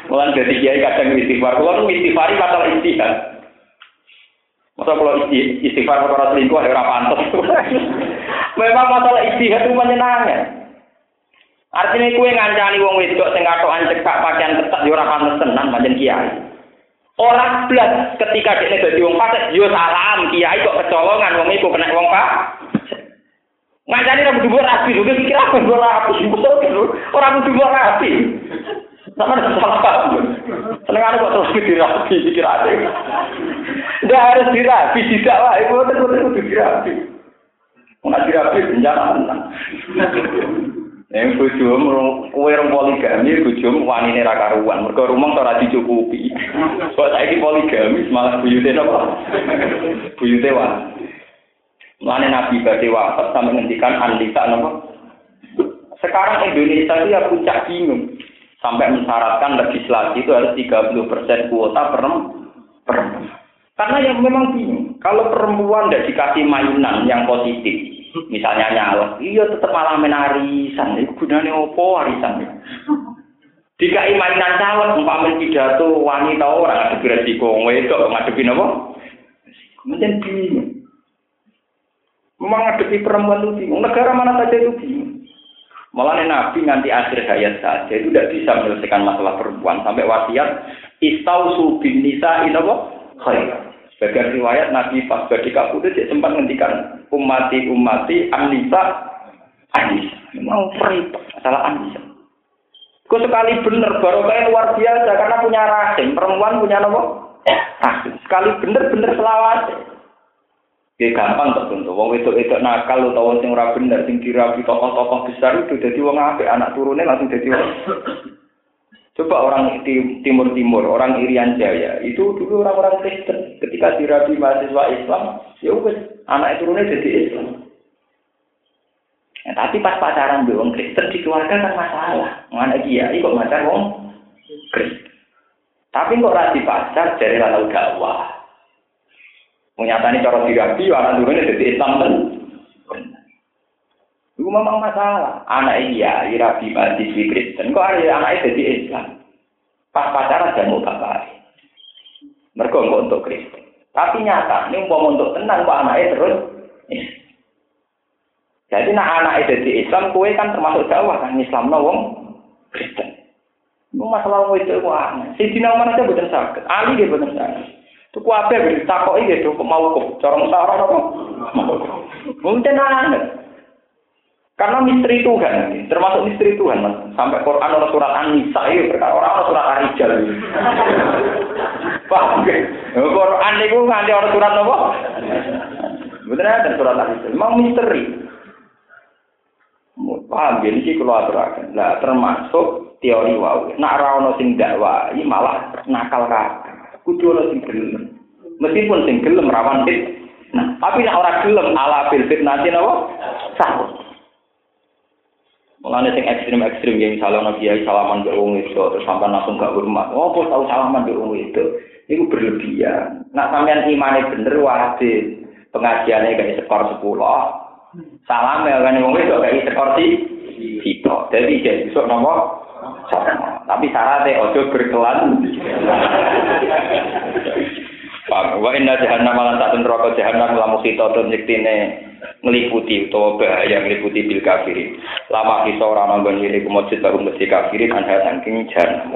Mulan jadi kiai kadang istighfar. Kalau nu istighfari masalah istihad. Masa kalau istighfar perkara selingkuh ya ora pantes. Memang masalah istihad itu menyenangkan. Artinya kue ngancani wong wedok sing katokan cekak pakaian ketat yo ora pantes tenan pancen kiai. Orang blas ketika dia jadi wong fasik yo salam kiai kok kecolongan wong iku kena wong pak. Ngancani ora kudu rapi, juga pikir apa gue rapi, orang kudu rapi. Sama ada salah paham. Seneng kok terus dirapi, aja. Nggak harus dirapi, tidak lah, itu betul betul kudu dirapi. Ora dirabi bencana tenan. Nek bojomu kowe rong poligami bojomu wanine ra karuan, mergo rumah ora dicukupi. Kok saiki poligami malah buyute napa? Buyute wan. Mulane Nabi badhe wafat sampe ngendikan anlisa napa? Sekarang Indonesia itu ya puncak bingung. Sampai mensyaratkan legislasi itu harus 30% kuota perempuan. Karena yang memang bingung. Kalau perempuan tidak dikasih mainan yang positif, misalnya nyala, iya tetap malah menarisan. Itu gunanya opo warisan. Dikai mainan calon, umpamanya pidato wanita orang ada resiko wedok ngadepi apa? Macam bingung. Memang ngadepi perempuan itu bingung. Negara mana saja itu bingung. Malah Nabi nanti akhir hayat saja itu tidak bisa menyelesaikan masalah perempuan sampai wasiat istausu bin nisa inapa khair. Sebagai riwayat Nabi pas kabudut dia sempat ngendikan umati umati anisa anis. Mau repot masalah anisa. Kok sekali bener baru kayak luar biasa karena punya rahim perempuan punya nopo rahim. Sekali bener-bener selawat. Ya gampang tertentu. Wong itu itu nakal utawa sing ora bener sing dirapi tokoh-tokoh besar itu jadi wong apik, anak turunnya langsung jadi wong. Coba orang di Timur Timur, orang Irian Jaya, itu dulu orang-orang Kristen. Ketika dirapi mahasiswa Islam, ya wes anak turunnya jadi Islam. Ya, tapi pas pacaran di wong Kristen di keluarga kan masalah. Mana kiai kok pacar wong Kristen. Tapi kok rasi pacar dari lalu dakwah. Menyatani cara dirabi, anak turunnya jadi Islam kan. Itu memang masalah. Anak iya, dirabi mahasiswi Kristen. Kok ada anaknya jadi Islam? Pas pacaran dan mau bapak. Mereka enggak untuk Kristen. Tapi nyata, ini mau untuk tenang, kok anaknya terus. Jadi nak anaknya jadi Islam, kue kan termasuk dakwah kan Islam wong Kristen. Masalah itu aneh. Si Dina mana aja bukan sakit. Ali dia bukan sakit. Tuku apa ya? Takoki gitu, mau kok corong sarang apa? Mungkin aneh. Karena misteri Tuhan, termasuk misteri Tuhan, mas. Sampai Quran orang surat An-Nisa itu berkata orang orang surat Ar-Rijal. Gak? Quran itu nganti orang surat apa? Bener ada surat Ar-Rijal. Memang misteri. Paham gak? Ini kalau aturakan. Nah, termasuk teori wau. Nak rawon sing dakwah, ini malah nakal kakak. Kudu ono sing gelem. Meskipun sing gelem rawan fit. Nah, tapi nek ora gelem ala bil fitnah napa? Sahut. Mulane sing ekstrim-ekstrim yang misalnya nabi kiai salaman ke wong itu terus sampai langsung gak hormat. Oh, kok tahu salaman ke wong itu? Itu berlebihan. Nak sampean imane bener wajib pengajiannya kayak skor sepuluh. Salam ya kan wong itu kayak skor si Sito. Jadi jadi besok nomor Tapi syaratnya ojo berkelan. Pak, wa inna jahannam lan tak neraka jahannam lamu kita to nyektine ngeliputi utawa bahaya ngeliputi bil kafirin. Lama kisah ora nanggon ngene kumujud baru mesti kafirin anha saking jahannam